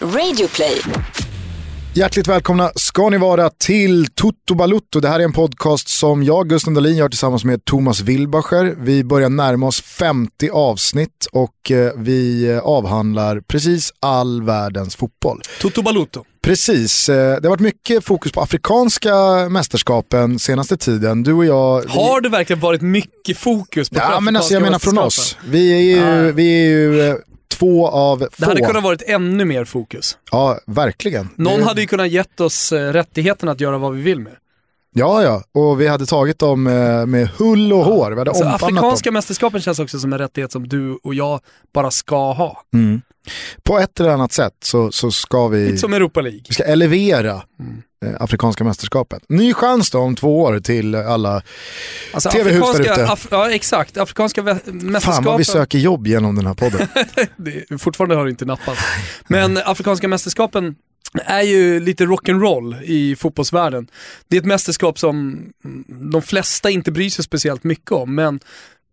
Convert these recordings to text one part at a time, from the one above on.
Radioplay. Hjärtligt välkomna ska ni vara till Toto Balutto. Det här är en podcast som jag, Gusten Dahlin, gör tillsammans med Thomas Wilbacher. Vi börjar närma oss 50 avsnitt och eh, vi avhandlar precis all världens fotboll. Toto Balutto. Precis, eh, det har varit mycket fokus på afrikanska mästerskapen senaste tiden. Du och jag... Vi... Har det verkligen varit mycket fokus på Ja men alltså jag menar från oss. Vi är ju, vi är ju eh, två av få. Det hade kunnat varit ännu mer fokus. Ja, verkligen. Någon Det- hade ju kunnat gett oss eh, rättigheten att göra vad vi vill med. Ja, ja, och vi hade tagit dem eh, med hull och hår. Vi hade Alltså, afrikanska dem. mästerskapen känns också som en rättighet som du och jag bara ska ha. Mm. På ett eller annat sätt så, så ska vi, Lite som Europa League. vi ska elevera Mm. eh, afrikanska mästerskapet. Ny chans då om två år till alla. Alltså, TV-hus där ute. Af- ja exakt, afrikanska vä- Fan vad vi mästerskapen. söker jobb genom den här podden. det, fortfarande har det inte nappat. Men afrikanska mästerskapen är ju lite rock'n'roll i fotbollsvärlden. Det är ett mästerskap som de flesta inte bryr sig speciellt mycket om, men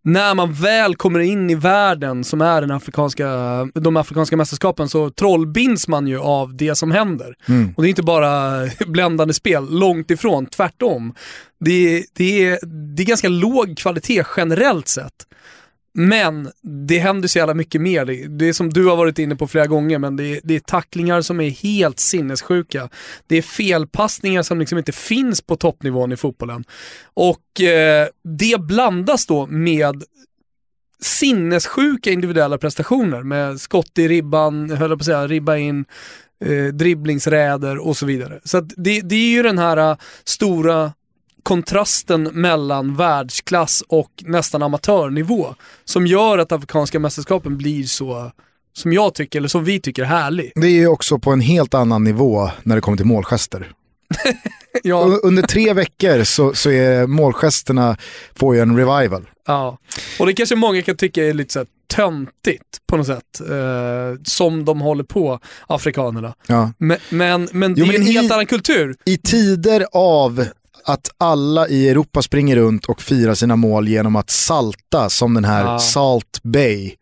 när man väl kommer in i världen som är den afrikanska, de afrikanska mästerskapen så trollbinds man ju av det som händer. Mm. Och det är inte bara bländande spel, långt ifrån, tvärtom. Det det är, det är ganska låg kvalitet generellt sett. Men det händer så jävla mycket mer. Det, det är som du har varit inne på flera gånger, men det är, det är tacklingar som är helt sinnessjuka. Det är felpassningar som liksom inte finns på toppnivån i fotbollen. Och eh, det blandas då med sinnessjuka individuella prestationer med skott i ribban, höll jag på att säga, ribba in, eh, dribblingsräder och så vidare. Så att det, det är ju den här eh, stora kontrasten mellan världsklass och nästan amatörnivå som gör att afrikanska mästerskapen blir så, som jag tycker, eller som vi tycker, härlig. Det är ju också på en helt annan nivå när det kommer till målgester. Ja, Under tre veckor så, så är målgesterna, får ju en revival. ja. Och det kanske många kan tycka är lite så här töntigt på något sätt, eh, som de håller på, afrikanerna. Ja. Men, men, men det Jo, är en i- helt annan kultur. I tider av att alla i Europa springer runt och firar sina mål genom att salta som den här Ja. Salt Bay.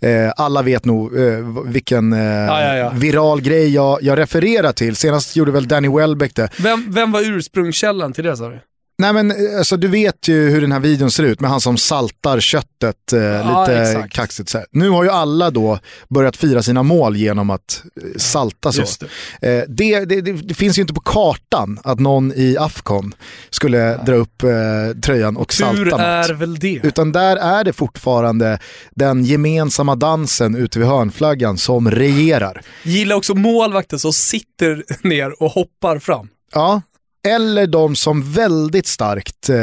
Eh, alla vet nog eh, vilken eh, ja, ja. viral grej jag, jag refererar till. Senast gjorde väl Danny Welbeck det. Vem, vem var ursprungskällan till det sa du? Nej men eh, alltså, du vet ju hur den här videon ser ut med han som saltar köttet eh, Ja, lite exakt. kaxigt. Så här. Nu har ju alla då börjat fira sina mål genom att eh, salta så. Det. Eh, det, det, det, finns ju inte på kartan att någon i Afcon skulle dra upp eh, tröjan och salta Tur är väl det. Utan där är det fortfarande den gemensamma dansen ute vid hörnflaggan som regerar. Gillar också målvakten som sitter ner och hoppar fram. Ja. Eller de som väldigt starkt eh,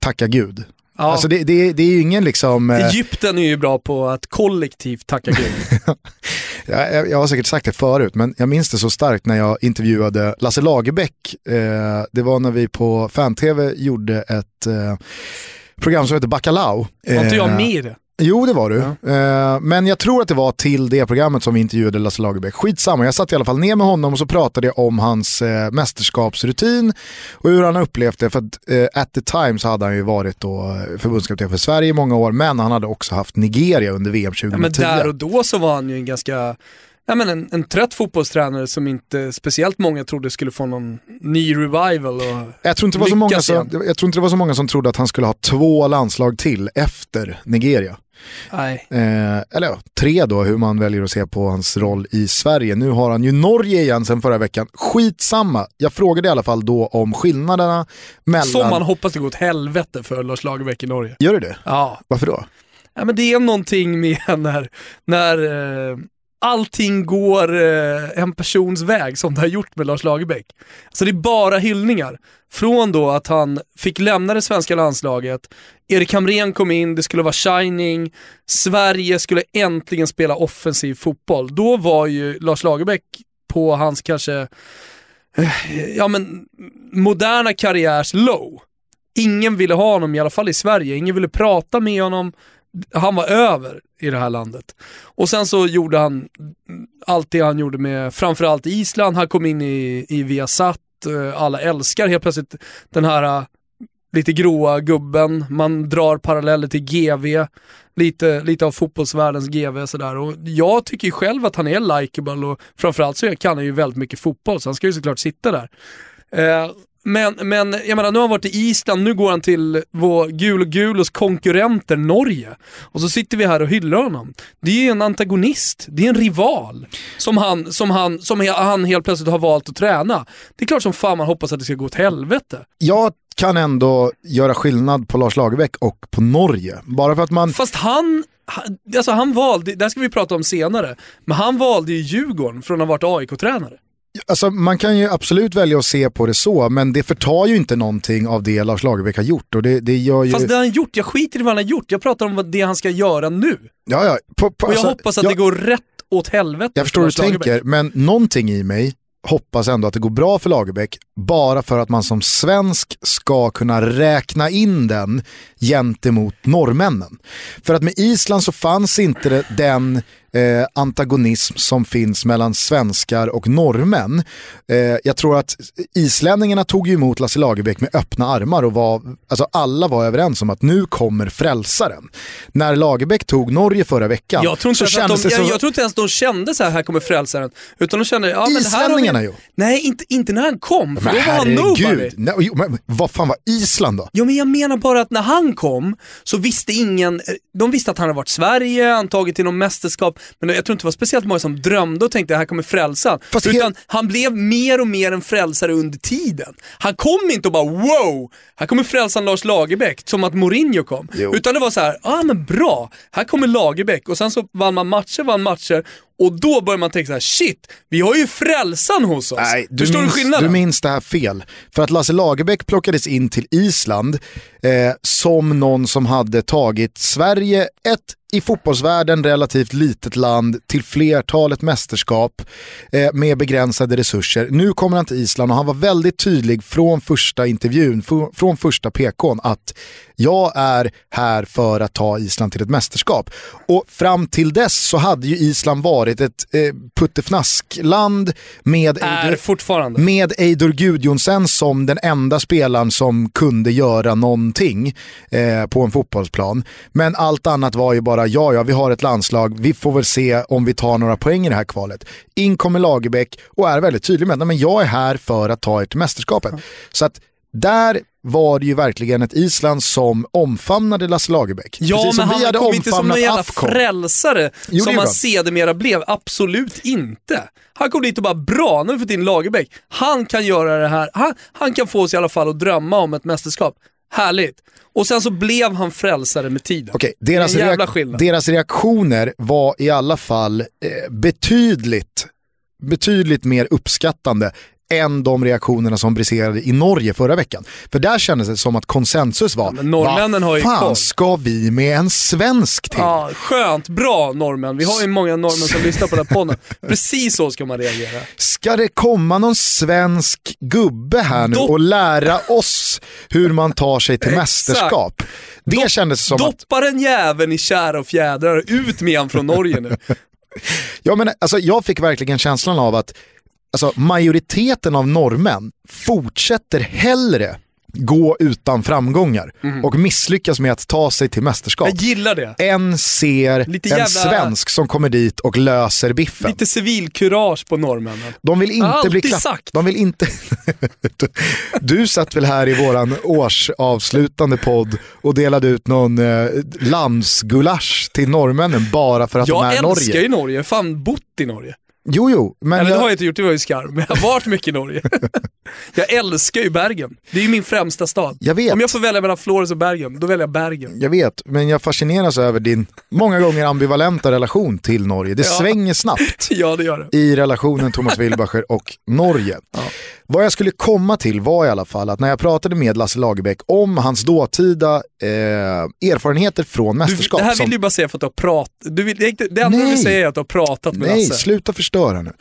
tackar Gud. Ja. Alltså det, det, det är ju ingen liksom... Eh, Egypten är ju bra på att kollektivt tacka Gud. jag, jag har säkert sagt det förut, men jag minns det så starkt när jag intervjuade Lasse Lagerbäck. Eh, det var när vi på Fan-TV gjorde ett eh, program som heter Bacalao. Var inte jag Eh, med i det? Jo, det var du. Eh, men jag tror att det var till det programmet som vi intervjuade Lasse Lagerbäck. Skitsamma, jag satt i alla fall ner med honom och så pratade jag om hans eh, mästerskapsrutin och hur han upplevt det. För att eh, at the time så hade han ju varit då förbundskapten för Sverige i många år, men han hade också haft Nigeria under VM 2010. Ja, men där och då så var han ju en ganska, ja men en, en trött fotbollstränare som inte speciellt många trodde skulle få någon ny revival. Och Jag tror, inte det var så många som, jag tror inte det var så många som trodde att han skulle ha två landslag till efter Nigeria. Nej. Eh, eller ja, tre då, hur man väljer att se på hans roll i Sverige. Nu har han ju Norge igen sen förra veckan. Skitsamma, jag frågade i alla fall då om skillnaderna mellan... Som man hoppas det går åt helvete för Lars Lagerbäck i Norge. Gör du det? Ja. Varför då? ja, men det är någonting med när, när eh, allting går eh, en persons väg som det har gjort med Lars Lagerbäck. Så det är bara hyllningar. Från då att han fick lämna det svenska landslaget, Erik Hamrén kom in, det skulle vara shining, Sverige skulle äntligen spela offensiv fotboll. Då var ju Lars Lagerbäck på hans kanske, eh, ja men moderna karriärs low. Ingen ville ha honom, i alla fall i Sverige, ingen ville prata med honom. Han var över i det här landet. Och sen så gjorde han allt det han gjorde med framförallt Island, han kom in i, i Viasat, eh, alla älskar helt plötsligt den här eh, lite gråa gubben, man drar paralleller till GV, lite, lite av fotbollsvärldens GV sådär. Och jag tycker ju själv att han är likeable och framförallt så kan han ju väldigt mycket fotboll så han ska ju såklart sitta där. Eh, men, men jag menar, nu har han varit i Island, nu går han till vår gul och gulos konkurrenter Norge. Och så sitter vi här och hyllar honom. Det är ju en antagonist, det är en rival som han, som han, som han helt plötsligt har valt att träna. Det är klart som fan man hoppas att det ska gå åt helvete. Jag kan ändå göra skillnad på Lars Lagerbäck och på Norge. Bara för att man... Fast han, han, alltså han valde, det ska vi prata om senare, men han valde ju Djurgården från att ha varit AIK-tränare. Alltså, man kan ju absolut välja att se på det så, men det förtar ju inte någonting av det Lars Lagerbäck har gjort. Och det, det gör ju... Fast det han gjort, jag skiter i vad han har gjort, jag pratar om det han ska göra nu. Ja, ja. På, på, och jag alltså, hoppas att jag, det går rätt åt helvete. Jag förstår hur du tänker, men någonting i mig hoppas ändå att det går bra för Lagerbäck bara för att man som svensk ska kunna räkna in den gentemot norrmännen. För att med Island så fanns inte den eh, antagonism som finns mellan svenskar och norrmän. Eh, jag tror att islänningarna tog emot Lasse Lagerbäck med öppna armar och var, alltså alla var överens om att nu kommer frälsaren. När Lagerbäck tog Norge förra veckan jag tror inte så kändes de, det så... Jag, jag, tror inte ens de kände så här, här kommer frälsaren. Utan de kände, ja men Islänningarna ju. Nej, inte, inte när han kom, för men då var han nobody. Nej, men, vad fan var Island då? Ja men jag menar bara att när han kom så visste ingen, de visste att han hade varit Sverige, han tagit till någon mästerskap, men jag tror inte det var speciellt många som drömde och tänkte att här kommer frälsaren. Fast Utan helt... han blev mer och mer en frälsare under tiden. Han kom inte och bara wow, här kommer frälsaren Lars Lagerbäck, som att Mourinho kom. Jo. Utan det var så här, ja ah, men bra, här kommer Lagerbäck och sen så vann man matcher, vann matcher och då börjar man tänka så här: shit, vi har ju frälsan hos oss. Nej, du Förstår minns, du skillnaden? Du minns det här fel. För att Lasse Lagerbäck plockades in till Island eh, som någon som hade tagit Sverige ett i fotbollsvärlden relativt litet land till flertalet mästerskap eh, med begränsade resurser. Nu kommer han till Island och han var väldigt tydlig från första intervjun, från första PKn att jag är här för att ta Island till ett mästerskap. Och fram till dess så hade ju Island varit ett eh, puttefnaskland med, fortfarande. med Eidur Gudjonsen som den enda spelaren som kunde göra någonting eh, på en fotbollsplan. Men allt annat var ju bara, ja ja vi har ett landslag, vi får väl se om vi tar några poäng i det här kvalet. In kommer Lagerbäck och är väldigt tydlig med att jag är här för att ta er till mästerskapet. Mm. Så att där var det ju verkligen ett Island som omfamnade Lasse Lagerbäck. Ja, Precis men han kom inte som någon jävla Afcon. frälsare jo, som han sedermera blev. Absolut inte. Han kom dit och bara, bra, nu har vi fått in Lagerbäck. Han kan göra det här, han, han kan få oss i alla fall att drömma om ett mästerskap. Härligt. Och sen så blev han frälsare med tiden. Okej, deras, reak deras reaktioner var i alla fall eh, betydligt betydligt mer uppskattande än de reaktionerna som briserade i Norge förra veckan. För där kändes det som att konsensus var, ja, vad fan koll. ska vi med en svensk till? Ja, skönt, bra norrmän. Vi har ju många norrmän som lyssnar på den här podden. Precis så ska man reagera. Ska det komma någon svensk gubbe här nu Dopp och lära oss hur man tar sig till mästerskap? Det Dopp kändes som Doppar att... Doppar en jäveln i kära och fjädrar, ut med han från Norge nu. ja, men, alltså, jag fick verkligen känslan av att alltså, majoriteten av norrmän fortsätter hellre gå utan framgångar mm. och misslyckas med att ta sig till mästerskap. Jag gillar det. En ser Lite en jävla... svensk som kommer dit och löser biffen. Lite civilkurage på norrmännen. De vill inte bli klapp... sagt. De vill inte... du satt väl här i våran årsavslutande podd och delade ut någon eh, landsgulasch till norrmännen bara för att jag de är Norge. Jag älskar ju Norge, fan bott i Norge. Jo, jo. Men Eller jag... det har jag inte gjort, det var ju skarv. Men jag har varit mycket i Norge. jag älskar ju Bergen. Det är ju min främsta stad. Jag vet. Om jag får välja mellan Flores och Bergen, då väljer jag Bergen. Jag vet, men jag fascineras över din många gånger ambivalenta relation till Norge. Det ja. svänger snabbt ja, det gör det. i relationen Thomas Wilbacher och Norge. Ja. Vad jag skulle komma till var i alla fall att när jag pratade med Lasse Lagerbäck om hans dåtida eh, erfarenheter från mästerskap. Du, det här vill som... du bara säga för att du har pratat. Du vill, det, det enda du vill säga är att du har pratat med Nej, Lasse. Nej, sluta förstöra nu.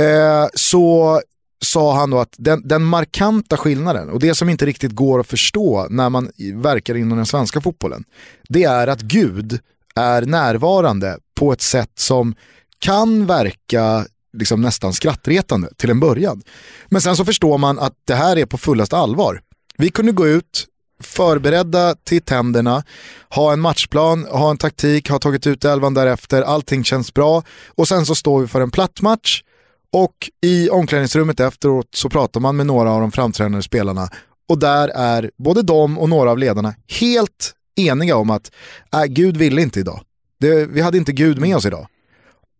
Eh, så sa han då att den, den, markanta skillnaden och det som inte riktigt går att förstå när man verkar inom den svenska fotbollen, det är att Gud är närvarande på ett sätt som kan verka liksom nästan skrattretande till en början. Men sen så förstår man att det här är på fullast allvar. Vi kunde gå ut, förberedda till tänderna, ha en matchplan, ha en taktik, ha tagit ut elvan därefter, allting känns bra och sen så står vi för en platt match och i omklädningsrummet efteråt så pratar man med några av de framträdande spelarna och där är både de och några av ledarna helt eniga om att äh, Gud ville inte idag. Det, vi hade inte Gud med oss idag.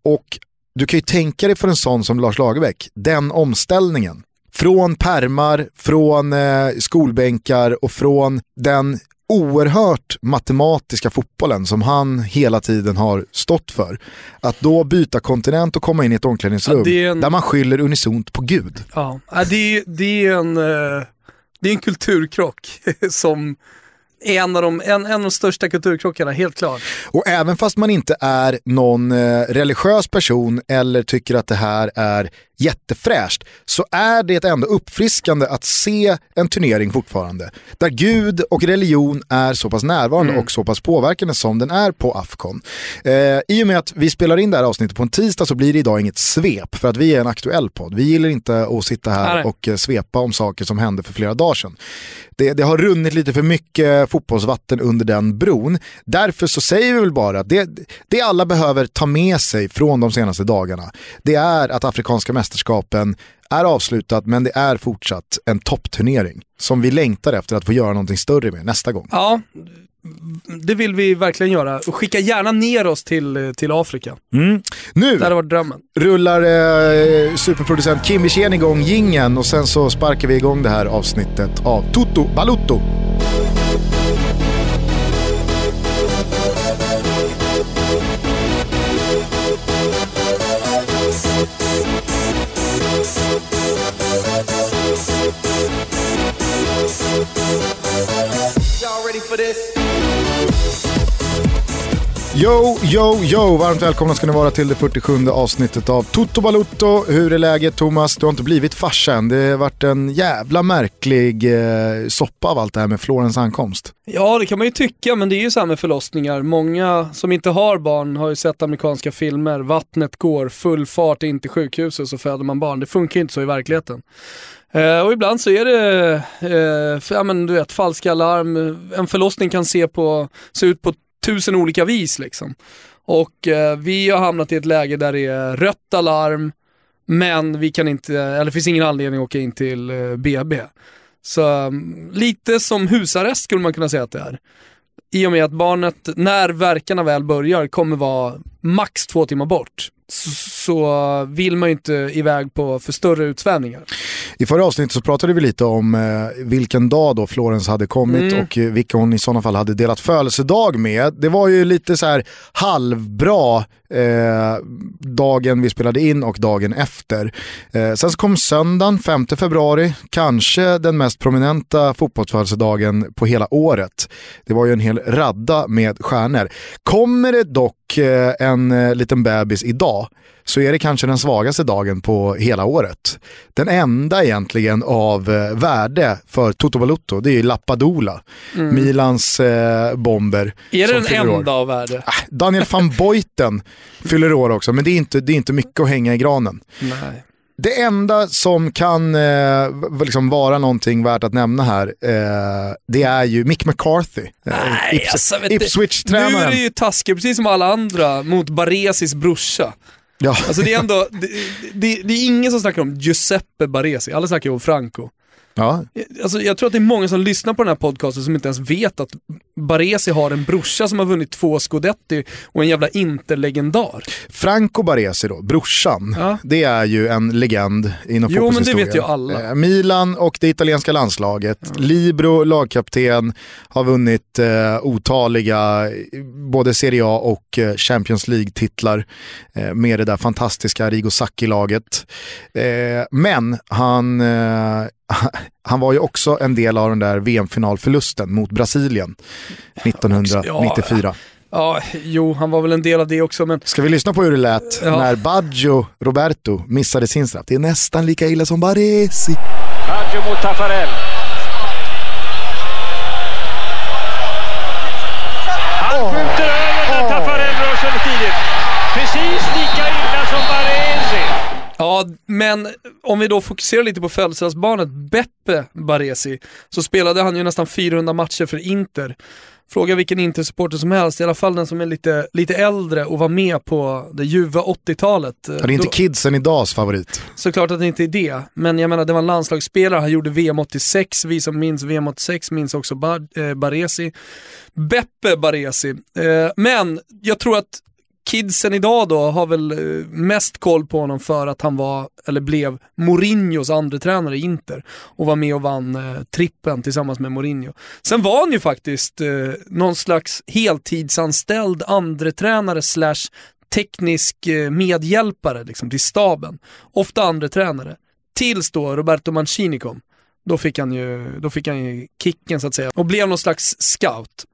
Och du kan ju tänka dig för en sån som Lars Lagerbäck, den omställningen. Från permar, från eh, skolbänkar och från den oerhört matematiska fotbollen som han hela tiden har stått för. Att då byta kontinent och komma in i ett omklädningsrum ja, en... där man skyller unisont på Gud. Ja, det, det, är en, eh, det är en kulturkrock som en av, de, en, en av de största kulturkrockarna, helt klart. Och även fast man inte är någon eh, religiös person eller tycker att det här är jättefräscht så är det ändå uppfriskande att se en turnering fortfarande. Där Gud och religion är så pass närvarande mm. och så pass påverkande som den är på Afcon. Eh, I och med att vi spelar in det här avsnittet på en tisdag så blir det idag inget svep för att vi är en aktuell podd. Vi gillar inte att sitta här Nej. och eh, svepa om saker som hände för flera dagar sedan. Det, det, har runnit lite för mycket fotbollsvatten under den bron. Därför så säger vi väl bara att det, det alla behöver ta med sig från de senaste dagarna, det är att Afrikanska mästerskapen är avslutat men det är fortsatt en toppturnering som vi längtar efter att få göra någonting större med nästa gång. Ja, det vill vi verkligen göra. Och skicka gärna ner oss till, till Afrika. Mm. Nu det varit drömmen. rullar eh, superproducent Kim Wirsén igång gingen och sen så sparkar vi igång det här avsnittet av Toto Balutto. Yo, yo, yo! Varmt välkomna ska ni vara till det 47 avsnittet av Toto Balutto. Hur är läget Thomas? Du har inte blivit farsa än. Det har varit en jävla märklig eh, soppa av allt det här med Florens ankomst. Ja, det kan man ju tycka, men det är ju så här med förlossningar. Många som inte har barn har ju sett amerikanska filmer. Vattnet går, full fart in till sjukhuset så föder man barn. Det funkar ju inte så i verkligheten. Eh, och ibland så är det, eh, ja men du vet, falska alarm. En förlossning kan se, på, se ut på tusen olika vis liksom. Och eh, vi har hamnat i ett läge där det är rött alarm, men vi kan inte, eller det finns ingen anledning att åka in till eh, BB. Så um, lite som husarrest skulle man kunna säga att det är. I och med att barnet, när verkarna väl börjar, kommer vara max två timmar bort så vill man ju inte iväg på för större utsvävningar. I förra avsnittet så pratade vi lite om eh, vilken dag då Florens hade kommit mm. och vilka hon i sådana fall hade delat födelsedag med. Det var ju lite så här halvbra eh, dagen vi spelade in och dagen efter. Eh, sen så kom söndagen 5 februari, kanske den mest prominenta fotbollsfödelsedagen på hela året. Det var ju en hel radda med stjärnor. Kommer det dock eh, en eh, liten bebis idag så är det kanske den svagaste dagen på hela året. Den enda egentligen av eh, värde för Toto Balutto, det är Lappadula. Mm. Milans eh, bomber. Är det den enda år. av värde? Ah, Daniel van Boyten fyller år också, men det är, inte, det är inte mycket att hänga i granen. Nej. Det enda som kan eh, liksom vara någonting värt att nämna här, eh, det är ju Mick McCarthy. Eh, Nej, Ips alltså, Ipswich-tränaren. Nu är det ju taskigt, precis som alla andra, mot Baresis brorsa. Ja. Alltså det är ändå, det, det, det, är ingen som snackar om Giuseppe Baresi, alla snackar om Franco. Ja. Alltså, jag tror att det är många som lyssnar på den här podcasten som inte ens vet att Baresi har en brorsa som har vunnit två Scudetti och en jävla interlegendar. Franco Baresi då, brorsan, ja. det är ju en legend inom Jo men det vet ju alla. Eh, Milan och det italienska landslaget, ja. Libro, lagkapten, har vunnit eh, otaliga både Serie A och eh, Champions League-titlar eh, med det där fantastiska Rigo Sacchi-laget. Eh, men han eh, han var ju också en del av den där VM-finalförlusten mot Brasilien 1994. Ja, ja, jo, han var väl en del av det också. Men... Ska vi lyssna på hur det lät ja. när Baggio Roberto missade sin straff? Det är nästan lika illa som Baresi. Baggio mot Taffarel. Han skjuter över när Taffarel rör sig för tidigt. Precis lika illa som Baresi. Ja, men om vi då fokuserar lite på födelsedagsbarnet Beppe Baresi, så spelade han ju nästan 400 matcher för Inter. Fråga vilken Inter-supporter som helst, i alla fall den som är lite, lite äldre och var med på det ljuva 80-talet. Ja, det är inte kidsen idags favorit. Såklart att det inte är det, men jag menar det var en landslagsspelare, han gjorde VM 86, vi som minns VM 86 minns också Bar eh, Baresi. Beppe Baresi. Eh, men jag tror att kidsen idag då har väl eh, mest koll på honom för att han var, eller blev, Mourinhos andra tränare i Inter och var med och vann eh, trippen tillsammans med Mourinho. Sen var han ju faktiskt eh, någon slags heltidsanställd andretränare slash teknisk eh, medhjälpare liksom, till staben. Ofta andra tränare. Tills då Roberto Mancini kom. Då fick, han ju, då fick han ju kicken så att säga och blev någon slags scout.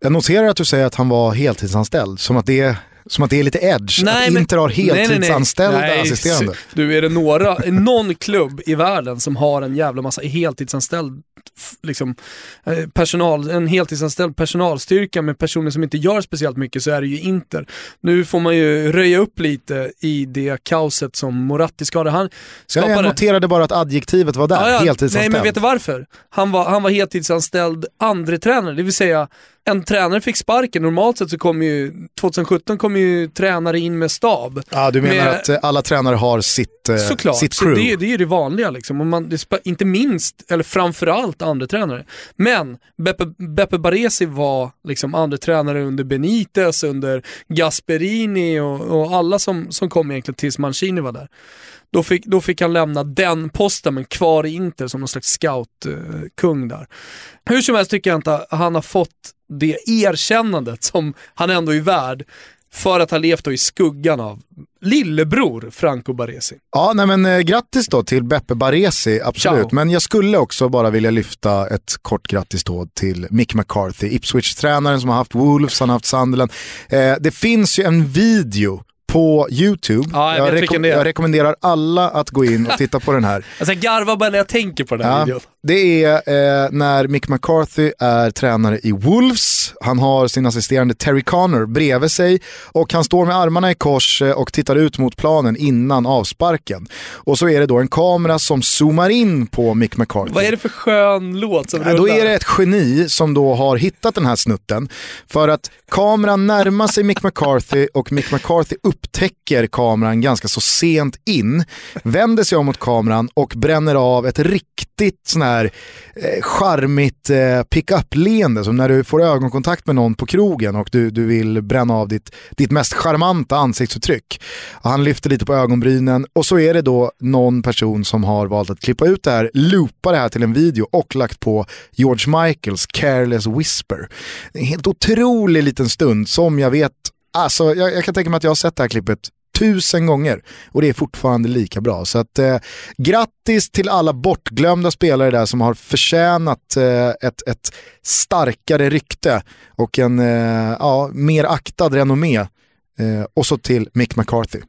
Jag noterar att du säger att han var heltidsanställd, som att det som att det är lite edge. att Inter har heltidsanställda Nej, assisterande. Du, är det några, någon klubb i världen som har en jävla massa heltidsanställd liksom, eh, personal, en heltidsanställd personalstyrka med personer som inte gör speciellt mycket så är det ju Inter. Nu får man ju röja upp lite i det kaoset som Moratti skadade. Han Så jag skapade... noterade bara att adjektivet var där, Ja, ja. heltidsanställd. Nej men vet du varför? Han var, han var heltidsanställd andre tränare, det vill säga en tränare fick sparken. Normalt sett så kom ju, 2017 kom ju tränare in med stab. Ja, du menar med- att eh, alla tränare har sitt, eh, Såklart, sitt crew? det, det är ju det vanliga liksom. Och man, det, inte minst, eller framförallt andra tränare. Men Beppe, Beppe Baresi var liksom andra tränare under Benitez, under Gasperini och, och alla som, som kom egentligen tills Mancini var där. Då fick, då fick han lämna den posten men kvar i Inter som någon slags scoutkung där. Hur som helst tycker jag inte att han har fått det erkännandet som han ändå är värd för att ha levt då i skuggan av lillebror Franco Baresi. Ja, nej men eh, grattis då till Beppe Baresi, absolut. Ciao. Men jag skulle också bara vilja lyfta ett kort grattis då till Mick McCarthy, Ipswich-tränaren som har haft Wolves, han har haft Sunderland. Eh, det finns ju en video på YouTube. Ja, jag det är. jag rekommenderar alla att gå in och titta på den här. Alltså jag garvar bara när jag tänker på den här Ja, videon. Det är eh, när Mick McCarthy är tränare i Wolves. Han har sin assisterande Terry Connor bredvid sig och han står med armarna i kors eh, och tittar ut mot planen innan avsparken. Och så är det då en kamera som zoomar in på Mick McCarthy. Vad är det för skön låt som Ja, då rullar? är det ett geni som då har hittat den här snutten. För att kameran närmar sig Mick McCarthy och Mick McCarthy upptäcker kameran ganska så sent in, vänder sig om mot kameran och bränner av ett riktigt sån här eh, charmigt eh, pick-up-leende som när du får ögonkontakt med någon på krogen och du, du vill bränna av ditt, ditt mest charmanta ansiktsuttryck. Han lyfter lite på ögonbrynen och så är det då någon person som har valt att klippa ut det här, loopa det här till en video och lagt på George Michaels Careless Whisper. En helt otrolig liten stund som jag vet, alltså jag, jag kan tänka mig att jag har sett det här klippet tusen gånger och det är fortfarande lika bra. Så att eh, grattis till alla bortglömda spelare där som har förtjänat eh, ett, ett starkare rykte och en eh, ja, mer aktad renommé. Eh, och så till Mick McCarthy.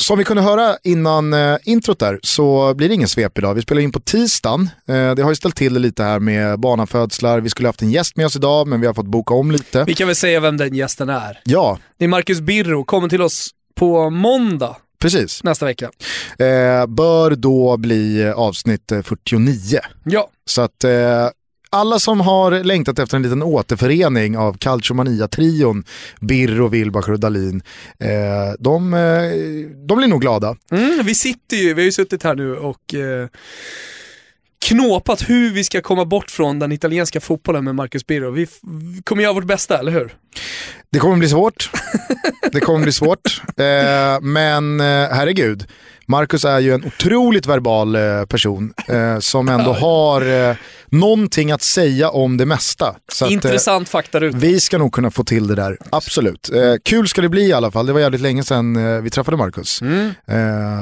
Som vi kunde höra innan eh, introt där så blir det ingen svep idag. Vi spelar in på tisdagen. Eh, det har ju ställt till det lite här med barnafödslar. Vi skulle haft en gäst med oss idag men vi har fått boka om lite. Vi kan väl säga vem den gästen är. Ja, Det är Marcus Birro, kommer till oss på måndag precis. nästa vecka. Eh, bör då bli eh, avsnitt eh, 49. Ja, Så att eh, alla som har längtat efter en liten återförening av Calciomania-trion, Birro, Wilbacher och Dalin, eh, de, eh, de blir nog glada. mm, vi sitter ju, vi har ju suttit här nu och eh, knåpat hur vi ska komma bort från den italienska fotbollen med Marcus Birro. Vi, vi kommer göra vårt bästa, eller hur? Det kommer bli svårt. Det kommer bli svårt. Eh, men eh, herregud, Marcus är ju en otroligt verbal eh, person eh, som ändå har eh, någonting att säga om det mesta. Så att, Intressant fakta ut. vi ska nog kunna få till det där, absolut. Kul ska det bli i alla fall, det var jävligt länge sedan vi träffade Marcus. Mm.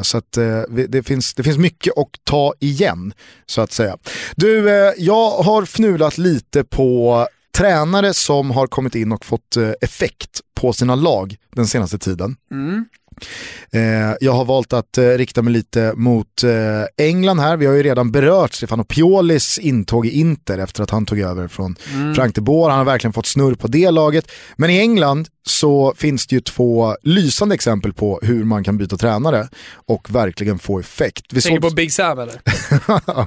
Så att, vi, det, finns, det finns mycket att ta igen, så att säga. Du, jag har fnulat lite på tränare som har kommit in och fått eh, effekt på sina lag den senaste tiden. Mm. Eh, jag har valt att eh, rikta mig lite mot England här. Vi har ju redan berört Stefano Piolis intåg i Inter efter att han tog över från Mm. Frank de Boer. Han har verkligen fått snurr på det laget. Men i England så finns det ju två lysande exempel på hur man kan byta tränare och verkligen få effekt. Vi Tänker såg- på Big Sam eller?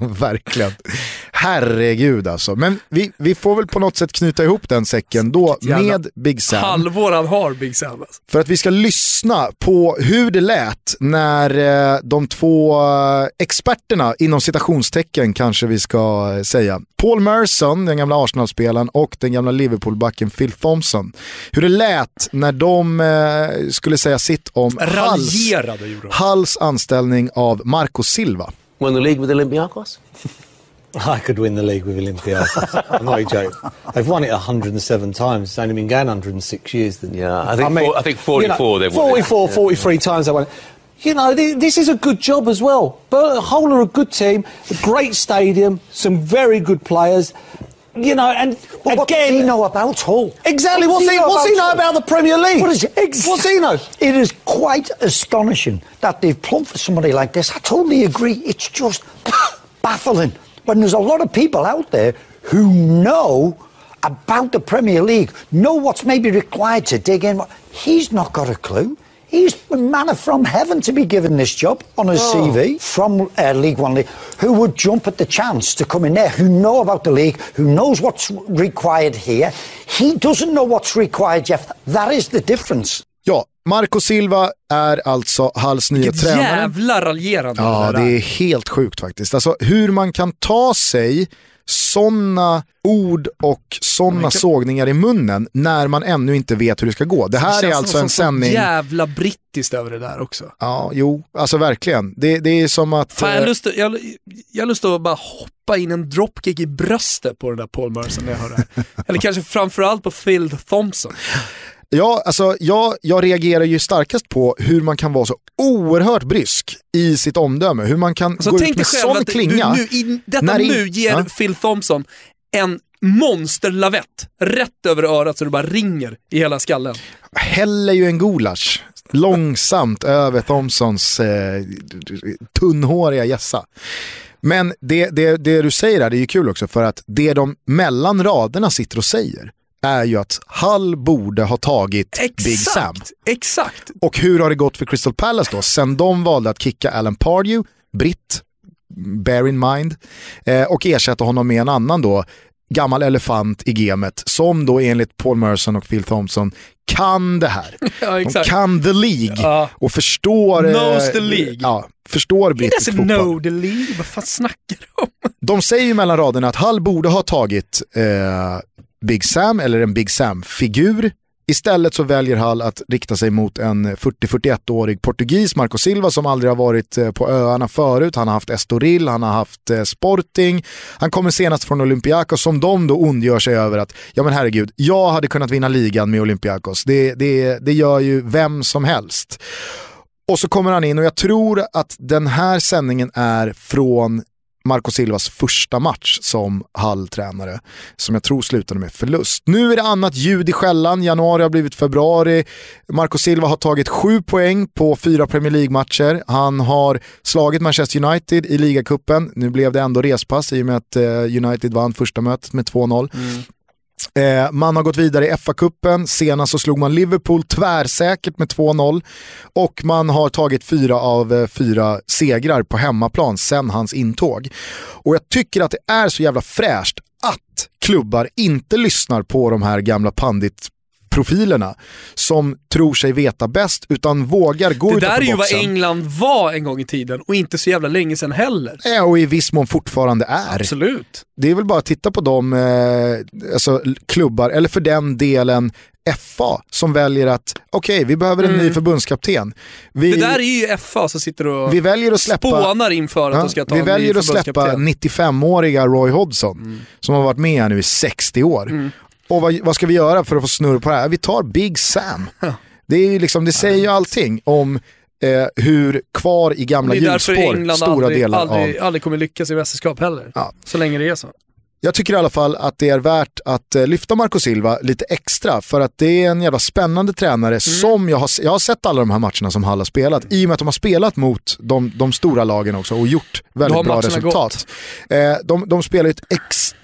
Verkligen. Herregud alltså. Men vi, vi får väl på något sätt knyta ihop den säcken då med Big Sam. Halvår han har Big Sam alltså. För att vi ska lyssna på hur det lät när eh, de två eh, experterna, inom citationstecken kanske vi ska eh, säga, Paul Merson, den gamla Arsenal-spelaren och den gamla Liverpool-backen Phil Thompson. Hur det lät när de skulle säga sitt om Halls. Halls anställning av Marco Silva. Won the league with Olympiacos? I could win the league with Olympiacos. I'm not joking. They've won it 107 times. It's only been going 106 years. Then. Yeah, I think four- I think 44 they've won it. 44, 43 times they won it. You know, th- this is a good job as well. But Hull are a good team, a great stadium, some very good players. You know, and But what again, does he know about Hull? exactly. What's he, what's he know about the Premier League? What is it? Ex- What's he know? It is quite astonishing that they've plumped for somebody like this. I totally agree. It's just baffling when there's a lot of people out there who know about the Premier League, know what's maybe required to dig in. He's not got a clue. He's a manna from heaven to be given this job on his CV from uh, League One League. Who would jump at the chance to come in there? Who know about the league? Who knows what's required here? He doesn't know what's required, Jeff. That is the difference. Marco Silva är alltså Halls nya Vilket tränare. jävla raljerande Ja, det är helt sjukt faktiskt. Alltså hur man kan ta sig sådana ord och sådana sågningar i munnen när man ännu inte vet hur det ska gå. Det här Det är alltså en sändning... jävla brittiskt över det där också. Ja, jo, alltså verkligen. Det, det är som att... Fan, jag, har eh, lust jag, jag lust att bara hoppa in en dropkick i bröstet på den där Paul Merson när jag hör det här. Eller kanske framförallt på Phil Thompson. Ja, alltså jag, jag reagerar ju starkast på hur man kan vara så oerhört brysk i sitt omdöme. Hur man kan Så gå tänk ut med sån att klinga. du nu, i detta när nu ger Ja. Phil Thompson en monsterlavett rätt över örat så det bara ringer i hela skallen. häller ju en gulasch långsamt över Thompsons eh, tunnhåriga gässa. Men det, det, det du säger här, det är ju kul också för att det de mellan raderna sitter och säger är ju att Hall borde ha tagit Big Sam. Exakt, exakt. Och hur har det gått för Crystal Palace då? Sen de valde att kicka Alan Pardew, britt, bear in mind, eh, och ersätta honom med en annan då, gammal elefant i gamet, som då enligt Paul Merson och Phil Thompson kan det här. Ja, De exakt. kan the League Ja. och förstår, eh, Knows the league. Ja, förstår brittisk fotboll. know the league, vad fan snackar du om? De säger ju mellan raderna att Hall borde ha tagit eh, Big Sam eller en Big Sam-figur. Istället så väljer Hall att rikta sig mot en 40-41-årig portugis, Marco Silva, som aldrig har varit eh, på öarna förut. Han har haft Estoril, han har haft eh, Sporting. Han kommer senast från Olympiakos som de då ondgör sig över att, ja men herregud, jag hade kunnat vinna ligan med Olympiakos. Det, det, det gör ju vem som helst. Och så kommer han in och jag tror att den här sändningen är från Marco Silvas första match som Hall-tränare, som jag tror slutade med förlust. Nu är det annat ljud i skällan, januari har blivit februari. Marco Silva har tagit sju poäng på fyra Premier League-matcher. Han har slagit Manchester United i ligacupen. Nu blev det ändå respass i och med att eh, United vann första mötet med 2-0. Eh, man har gått vidare i FA-cupen, senast så slog man Liverpool tvärsäkert med 2-0 och man har tagit fyra av eh, fyra segrar på hemmaplan sen hans intåg. Och jag tycker att det är så jävla fräscht att klubbar inte lyssnar på de här gamla pandit profilerna som tror sig veta bäst utan vågar gå Det där är ju vad boxen. England var en gång i tiden och inte så jävla länge sedan heller. Ja, och i viss mån fortfarande är. Absolut. Det är väl bara att titta på de eh, alltså, klubbar, eller för den delen FA, som väljer att okej, vi behöver en ny förbundskapten. Vi, Mm. Det där är ju FA som sitter och vi väljer att släppa, spånar inför att Ja, de ska ta vi väljer att släppa förbundskapten. 95-åriga Roy Hodgson, Mm. som har varit med här nu i 60 år. Och vad, vad ska vi göra för att få snurr på det här? Vi tar Big Sam. Det, är ju liksom, det säger ju allting om eh, hur kvar i gamla hjulspår stora aldrig, delar aldrig, av... aldrig kommer lyckas i mästerskap heller. Ja. Så länge det är så. jag tycker i alla fall att det är värt att eh, lyfta Marco Silva lite extra för att det är en jävla spännande tränare Mm. som jag har, jag har sett alla de här matcherna som Hall har spelat i och med att de har spelat mot de, de stora lagen också och gjort väldigt bra resultat. Eh, de, de spelar ett extremt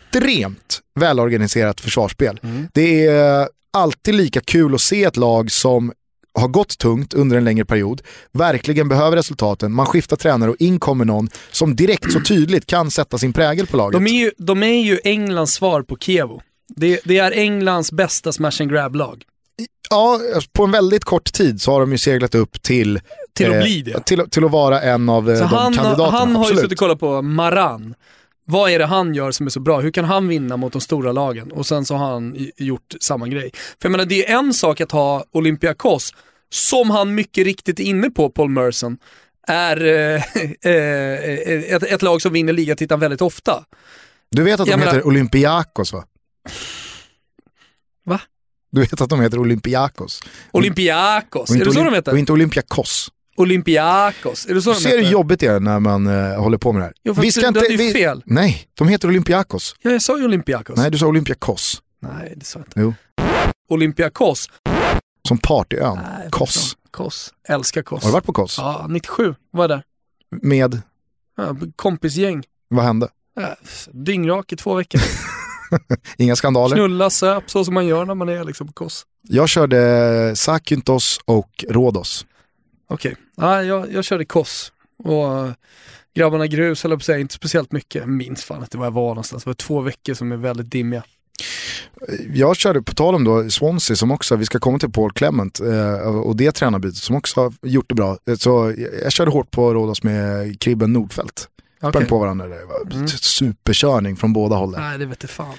välorganiserat försvarsspel. Mm. Det är alltid lika kul att se ett lag som har gått tungt under en längre period, verkligen behöver resultaten, man skiftar tränare och in kommer någon som direkt så tydligt kan sätta sin prägel på laget. De är ju, de är ju Englands svar på Kievo. Det, det är Englands bästa smash and grab-lag. Ja, på en väldigt kort tid så har de ju seglat upp till, Till att eh, bli det. till, till att vara en av eh, Så de han, kandidaterna. han har ju Absolut. suttit och kollat på Maran. Vad är det han gör som är så bra? Hur kan han vinna mot de stora lagen? Och sen så har han gjort samma grej. För jag menar, det är en sak att ha Olympiakos, som han mycket riktigt är inne på, Paul Merson, är eh, eh, ett, ett lag som vinner ligatiteln väldigt ofta. Du vet att de Jag heter menar- Olympiakos va? Va? Du vet att de heter Olympiakos. Olympiakos, är det så de heter? och inte Olympiakos. Olympiakos, är det så Du de ser hur jobbigt det är när man eh, håller på med det här. Jo, fast du- du hade ju fel. Nej, de heter Olympiakos. Ja, jag sa ju Olympiakos. Nej, du sa Olympiakos. Nej, det sa jag inte. Jo. Olympiakos. Som partyön. Nej, Kos. Kos. Älskar Kos. Har du varit på Kos? Ja, 97 var där. Med, Ja, kompisgäng. vad hände? Ja, dyngrak i två veckor. Inga skandaler? Knulla, söp, så som man gör när man är liksom på Kos. Jag körde Sakyntos och Rhodos. Okej, ja, jag, jag körde Kos. Och äh, grabbarna grus, höll jag på säga, inte speciellt mycket. Jag minns fan inte var jag var någonstans. Det var två veckor som är väldigt dimmiga. Jag körde, på tal om då Swansea som också, vi ska komma till Paul Clement eh, och det tränarbytet som också har gjort det bra. Eh, Så jag, körde hårt på Rhodos med Kribben Nordfeldt. Sprang Okej. på varandra, det var Mm. superkörning från båda hållen. Nej, det vet jag fan.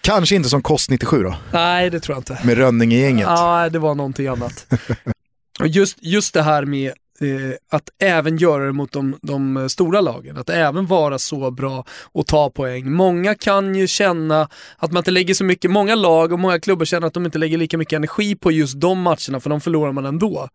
Kanske inte som Kost 97 då, Nej, det tror jag inte. med Rönning i gänget. Nej, det var någonting annat. Och just, just det här med eh, att även göra det mot de, de eh, stora lagen, att även vara så bra och ta poäng. Många kan ju känna att man inte lägger så mycket, många lag och många klubbar känner att de inte lägger lika mycket energi på just de matcherna för de förlorar man ändå.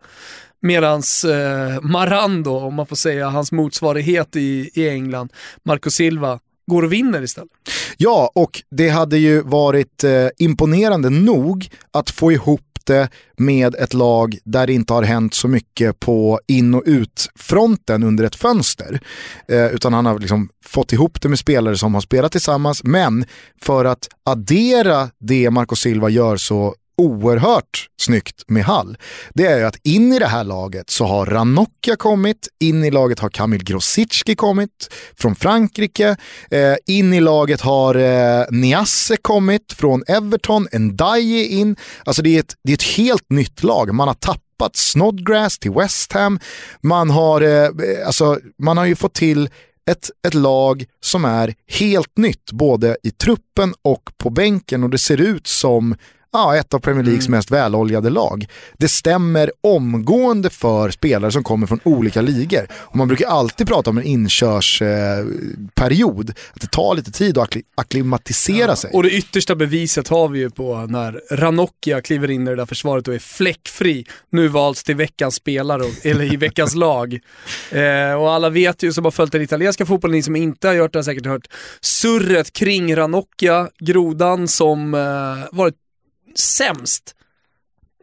Medans eh, Marando, om man får säga hans motsvarighet i, i England, Marco Silva, går och vinner istället. Ja, och det hade ju varit eh, imponerande nog att få ihop det med ett lag där det inte har hänt så mycket på in och utfronten under ett fönster. Eh, utan han har liksom fått ihop det med spelare som har spelat tillsammans. Men för att addera det Marco Silva gör så oerhört snyggt med Hall, det är ju att in i det här laget så har Ranocchia kommit, in i laget har Kamil Grosicki kommit från Frankrike, eh, in i laget har eh, Niasse kommit från Everton, Ndiaye in, alltså det är, ett, det är ett helt nytt lag, man har tappat Snodgrass till West Ham, man har, eh, alltså, man har ju fått till ett, ett lag som är helt nytt, både i truppen och på bänken. Och det ser ut som ja, ett av Premier Leagues mest väloljade lag. Det stämmer omgående för spelare som kommer från olika ligor. Och man brukar alltid prata om en inkörsperiod, att det tar lite tid att akkli- akklimatisera sig. Och det yttersta beviset har vi ju på när Ranocchia kliver in i det där försvaret och är fläckfri. Nu valts till veckans spelare, eller i veckans lag. Eh, och alla vet ju som har följt den italienska fotbollen, ni som inte har gjort det har säkert hört surret kring Ranocchia, grodan som eh, varit sämst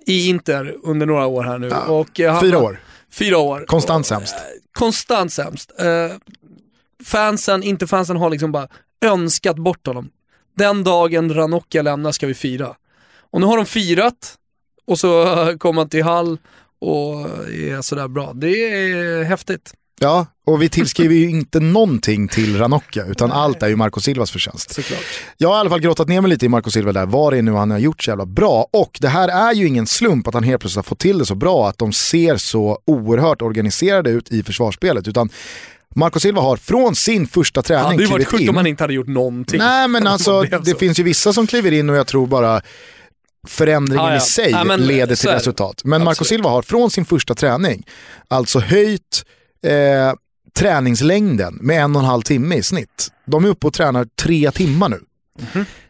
i Inter under några år här nu. och, eh, Fyra år, Fyra år. konstant sämst. konstant sämst. Eh, fansen, inte fansen har liksom bara önskat bort honom. Den dagen Ranocchia lämnar ska vi fira. Och nu har de firat och så kommer han till Hall och är sådär bra. Det är häftigt. Ja, och vi tillskriver ju inte någonting till Ranocchia, utan allt är ju Marco Silvas förtjänst. Såklart. Jag har i alla fall grottat ner mig lite i Marco Silva där, vad det är nu han har gjort så jävla bra. Och det här är ju ingen slump att han helt plötsligt har fått till det så bra, att de ser så oerhört organiserade ut i försvarsspelet. Utan Marco Silva har från sin första Ja, träning det hade ju varit klivit sjukt in. om han inte hade gjort någonting. Nej men alltså, det finns ju vissa som kliver in och jag tror bara förändringen Ja, ja. i sig Ja, men leder till resultat. Men Marco. Silva har från sin första träning alltså höjt eh, träningslängden med en och en halv timme i snitt. De är uppe och tränar tre timmar nu.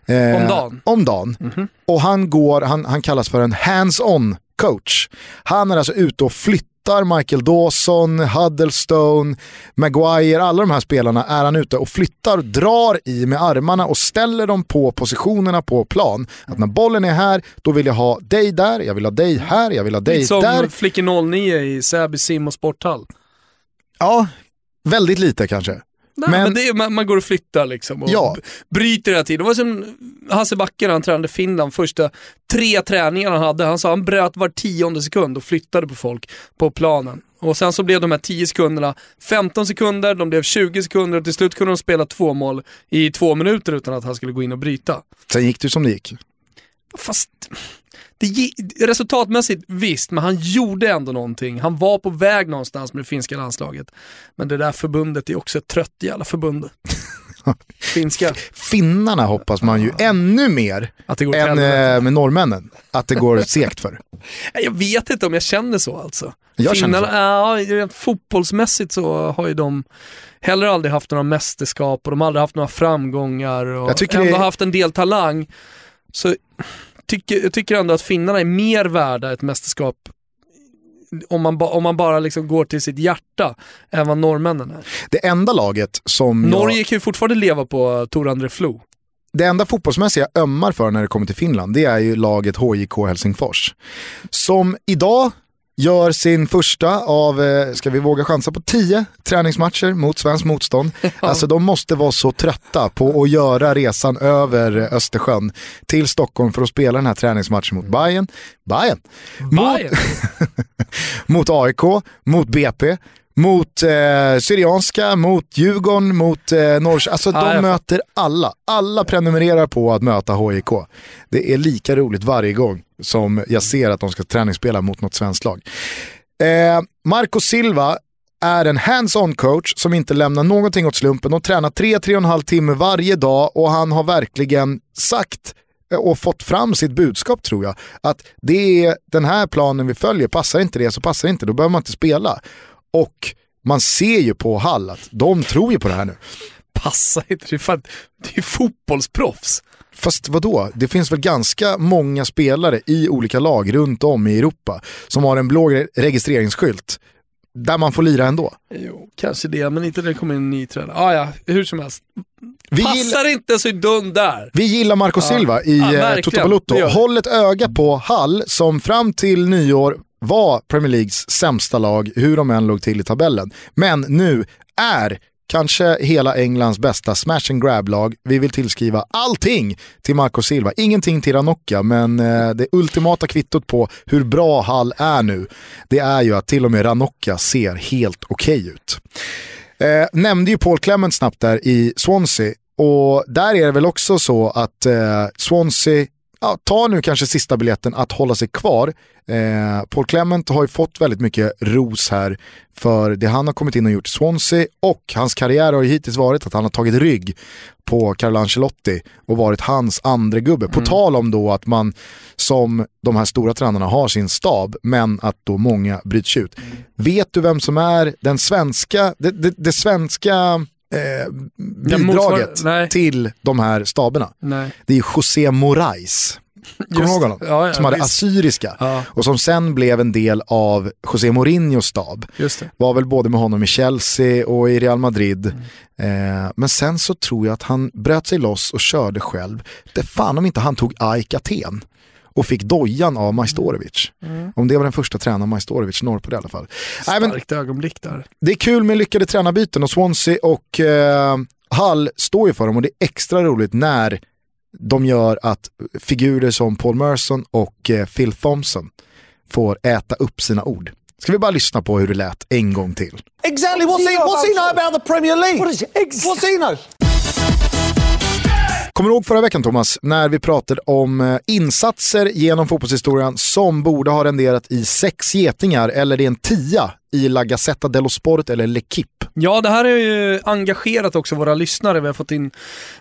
Eh, Mhm. Om dagen? Om dagen. Och han går, han, han kallas för en hands-on coach. Han är alltså ute och flyttar Michael Dawson, Huddlestone, Maguire, alla de här spelarna är han ute och flyttar, drar i med armarna och ställer dem på positionerna på plan. Att när bollen är här, då vill jag ha dig där, jag vill ha dig här, jag vill ha dig Lite som där. Flickor 09 i Säby sim och sporthall. Ja, väldigt lite kanske. Nej, Men- men, det är, man, man går och flyttar liksom och Ja. bryter hela tiden. Det var som Hasse Backe när han tränade Finland, första tre träningarna han hade. Han sa han bröt var tionde sekund och flyttade på folk på planen. Och sen så blev de här 10 sekunderna 15 sekunder, de blev 20 sekunder och till slut kunde de spela två mål i två minuter utan att han skulle gå in och bryta. Sen gick det som det gick. Fast det, resultatmässigt visst, men han gjorde ändå någonting. Han var på väg någonstans med det finska landslaget. Men det där förbundet är också ett trött jävla förbund. Finska, Finnarna hoppas man ju ännu mer att det går åt än eh, med norrmännen. Att det går segt för. Jag vet inte om jag känner så alltså. Jag känner Finnarna, ja, fotbollsmässigt så har ju de heller aldrig haft några mästerskap och de har aldrig haft några framgångar och Jag tycker ändå det haft en del talang. Så tycker, jag tycker ändå att finnarna är mer värda ett mästerskap om man, ba, om man bara liksom går till sitt hjärta än vad norrmännen är. Det enda laget som jag- Norge kan ju fortfarande leva på Tor André Flo. Det enda fotbollsmässiga jag ömmar för när det kommer till Finland, det är ju laget HJK Helsingfors. Som idag gör sin första av, eh, ska vi våga chansa på 10 träningsmatcher mot svensk motstånd. Alltså de måste vara så trötta på att göra resan över Östersjön till Stockholm för att spela den här träningsmatchen mot Bayern. Bayern. Mot, Bayern. mot AIK, mot BP, mot eh, Syrianska, mot Djurgården, mot eh, Norrköping. Alltså Ja, de jag möter alla. Alla prenumererar på att möta HIK. Det är lika roligt varje gång som jag ser att de ska träningsspela mot något svenskt lag. Eh, Marco Silva är en hands-on coach som inte lämnar någonting åt slumpen. De tränar 3-3,5 timme varje dag och han har verkligen sagt eh, och fått fram sitt budskap tror jag. Att det är den här planen vi följer, passar inte det så passar det inte, då behöver man inte spela. Och man ser ju på Hall att de tror ju på det här nu. Passar inte, det är, fan, det är fotbollsproffs. Fast vadå? Det finns väl ganska många spelare i olika lag runt om i Europa som har en blå re- registreringsskylt där man får lira ändå. Jo, kanske det, men inte när det kommer en ny tränare. Ah, ja, hur som helst. Vi Passar gillar, inte så är dund där. vi gillar Marco Silva i Ja, eh. Toto Balotto. Håll ett öga på Hall som fram till nyår var Premier Leagues sämsta lag, hur de än låg till i tabellen. Men nu är kanske hela Englands bästa smash and grab-lag. Vi vill tillskriva allting till Marco Silva. Ingenting till Ranocchia, men eh, det ultimata kvittot på hur bra Hall är nu, det är ju att till och med Ranocchia ser helt okej ut. Eh, nämnde ju Paul Clement snabbt där i Swansea och där är det väl också så att eh, Swansea ja, tar nu kanske sista biljetten att hålla sig kvar. Eh, Paul Clement har ju fått väldigt mycket ros här för det han har kommit in och gjort i Swansea och hans karriär har ju hittills varit att han har tagit rygg på Carlo Ancelotti och varit hans andra gubbe. På tal om då att man som de här stora tränarna har sin stab men att då många bryts ut. Vet du vem som är den svenska, det, det, det svenska eh, bidraget nej. till de här staberna? Nej. Det är José Morais. Kommer du ihåg honom? Ja, ja, som hade visst. assyriska Ja. och som sen blev en del av José Mourinhos stab. Var väl både med honom i Chelsea och i Real Madrid. Mm. Eh, men sen så tror jag att han bröt sig loss och körde själv. Det fan om inte han tog AIK Aten och fick dojan av Majstorovic. Mm. Om det var den första tränaren Majstorovic når på det i alla fall. Nej, men Starkt ögonblick där. det är kul med lyckade tränarbyten och Swansea och eh, Hull står ju för dem och det är extra roligt när de gör att figurer som Paul Merson och eh, Phil Thompson får äta upp sina ord. Ska vi bara lyssna på hur det lät en gång till. Exactly. What's he, what's he know about the Premier League? What is it? Ex- What's he know? Kommer du ihåg förra veckan Thomas, när vi pratade om eh, insatser genom fotbollshistorien som borde ha renderat i sex getingar eller det är en tia? I La Gazzetta dello Sport eller L'Equipe. Ja, det här har ju engagerat också våra lyssnare. Vi har fått in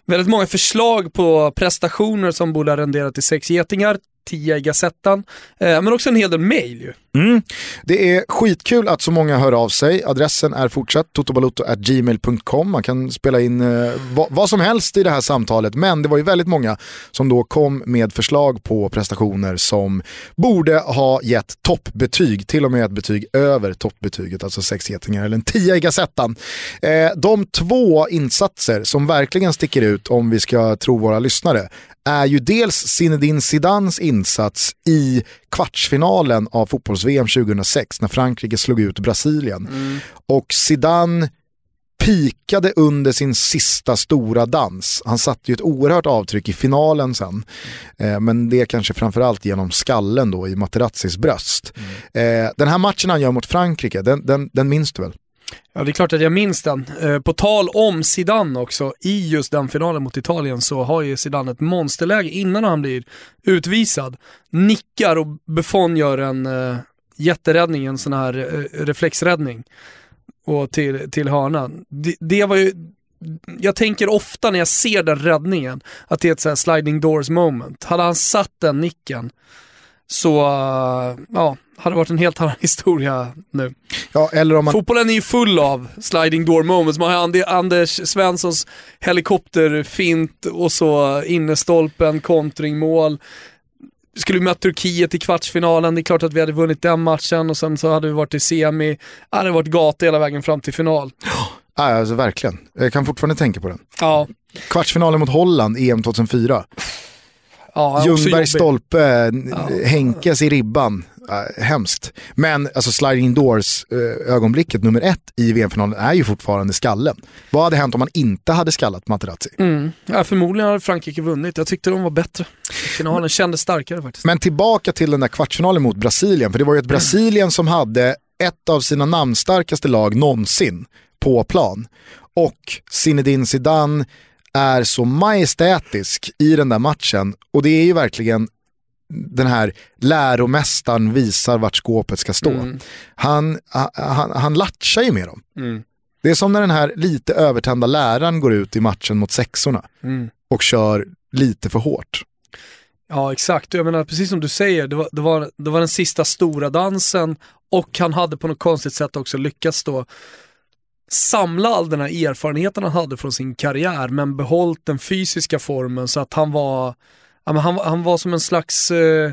väldigt många förslag på prestationer som borde rendera till sex getingar, 10 i Gazettan, eh, men också en hel del mail ju. Mm. Det är skitkul att så många hör av sig. Adressen är fortsatt totobalotto.gmail.com. Man kan spela in eh, vad, vad, som helst i det här samtalet. Men det var ju väldigt många som då kom med förslag på prestationer som borde ha gett toppbetyg. Till och med ett betyg över toppbetyget, alltså sex getingar eller en tia i Gazettan. Eh, de två insatser som verkligen sticker ut om vi ska tro våra lyssnare är ju dels Zinedine Zidans insats i kvartsfinalen av fotbolls-VM 2006 när Frankrike slog ut Brasilien. Mm. Och Zidane pikade under sin sista stora dans. Han satte ju ett oerhört avtryck i finalen sen. Eh, men det kanske framförallt genom skallen då i Materazzis bröst. Mm. Eh, den här matchen han gör mot Frankrike, den, den, den minns du väl? Ja, det är klart att jag minns den. Eh, på tal om Zidane också, i just den finalen mot Italien så har ju Zidane ett monsterläge innan han blir utvisad. Nickar och Buffon gör en eh, jätteräddning, en sån här eh, reflexräddning och till, till hörnan. Det, det, var ju, jag tänker ofta när jag ser den räddningen att det är ett så sliding doors moment. Hade han satt den nicken så, ja, hade varit en helt annan historia nu. Ja, eller om man... Fotbollen är ju full av sliding door moments. Man har Anders Svenssons helikopterfint och så innestolpen, kontringmål. Skulle vi möta Turkiet i kvartsfinalen, det är klart att vi hade vunnit den matchen och sen så hade vi varit i semi. Det hade varit gata hela vägen fram till final. Ja, alltså verkligen. Jag kan fortfarande tänka på den. Ja. Kvartsfinalen mot Holland, EM 2004. Ja, Ljungberg stolpe, ja. Henkes i ribban. Äh, hemskt. Men alltså sliding doors äh, ögonblicket nummer ett i VM-finalen är ju fortfarande skallen. Vad hade hänt om man inte hade skallat Materazzi? Mm. Ja, förmodligen hade Frankrike vunnit. Jag tyckte de var bättre. Finalen kändes starkare faktiskt. Men tillbaka till den där kvartsfinalen mot Brasilien. För det var ju ett Brasilien som hade ett av sina namnstarkaste lag någonsin på plan. Och Zinedine Zidane är så majestätisk i den där matchen och det är ju verkligen den här läromästaren visar vart skåpet ska stå. Mm. Han, han, han latchar ju med dem. Mm. Det är som när den här lite övertända läraren går ut i matchen mot sexorna mm. och kör lite för hårt. Ja exakt, jag menar precis som du säger, det var, det, var, det var den sista stora dansen och han hade på något konstigt sätt också lyckats då samla all den här erfarenheten han hade från sin karriär men behållit den fysiska formen så att han var, han, han var som en slags eh,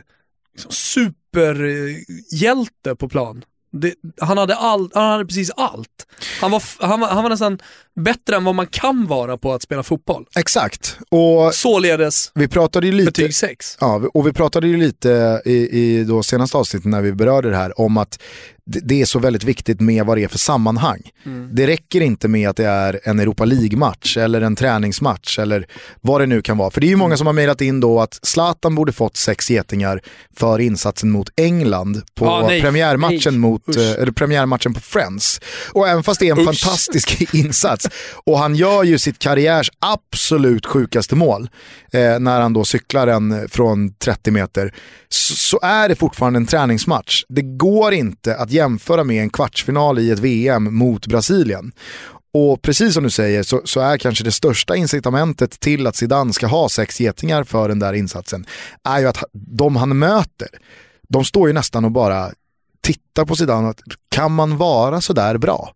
liksom superhjälte på plan. Det, han, hade all, han hade precis allt. Han var, han, var, han var nästan bättre än vad man kan vara på att spela fotboll. Exakt. Och Således vi pratade ju lite, betyg 6. Ja, och vi pratade ju lite i, i då senaste avsnittet när vi berörde det här om att det är så väldigt viktigt med vad det är för sammanhang. Mm. Det räcker inte med att det är en Europa League-match eller en träningsmatch eller vad det nu kan vara. För det är ju många som har mejlat in då att Zlatan borde fått sex getingar för insatsen mot England på ah, premiärmatchen, mot, eh, eller premiärmatchen på Friends. Och även fast det är en Usch. fantastisk insats och han gör ju sitt karriärs absolut sjukaste mål eh, när han då cyklar den eh, från 30 meter så, så är det fortfarande en träningsmatch. Det går inte att jämföra med en kvartsfinal i ett VM mot Brasilien. Och precis som du säger så, så, är kanske det största incitamentet till att Zidane ska ha sex getingar för den där insatsen, är ju att de han möter, de står ju nästan och bara tittar på Zidane, kan man vara sådär bra?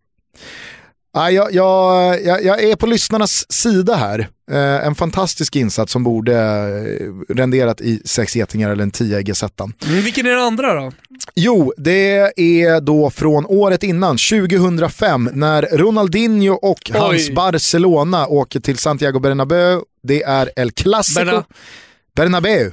Jag, jag, jag, jag, är på lyssnarnas sida här. Eh, en fantastisk insats som borde eh, renderat i sex getingar eller en tia i gazettan. Mm, vilken är den andra då? Jo, det är då från året innan, 2005, när Ronaldinho och Oj. hans Barcelona åker till Santiago Bernabéu. Det är El Clasico. Berna. Bernabéu.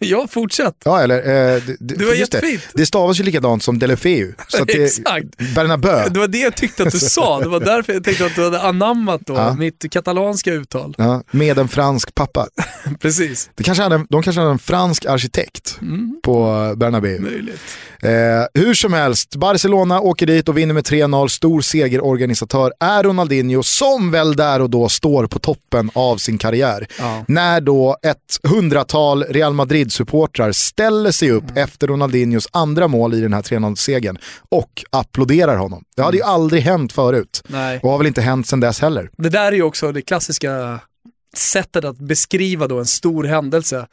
Ja, fortsätt. Ja, eller, eh, det, det var jättefint. Det, det stavas ju likadant som Delefeu. Så det, Exakt. Bernabeu. Det var det jag tyckte att du sa. Det var därför jag tänkte att du hade anammat då, ja. mitt katalanska uttal. Ja, med en fransk pappa. Precis. Det kanske hade, de kanske hade en fransk arkitekt mm. på Bernabeu. Möjligt. Eh, hur som helst, Barcelona åker dit och vinner med 3-0. Stor segerorganisatör är Ronaldinho som väl där och då står på toppen av sin karriär. Ja. När då ett hundratal Real Madrid Madrid-supportrar ställer sig upp mm. efter Ronaldinhos andra mål i den här 3-0-segern och applåderar honom. Det hade ju mm. aldrig hänt förut Nej. och har väl inte hänt sedan dess heller. Det där är ju också det klassiska sättet att beskriva då en stor händelse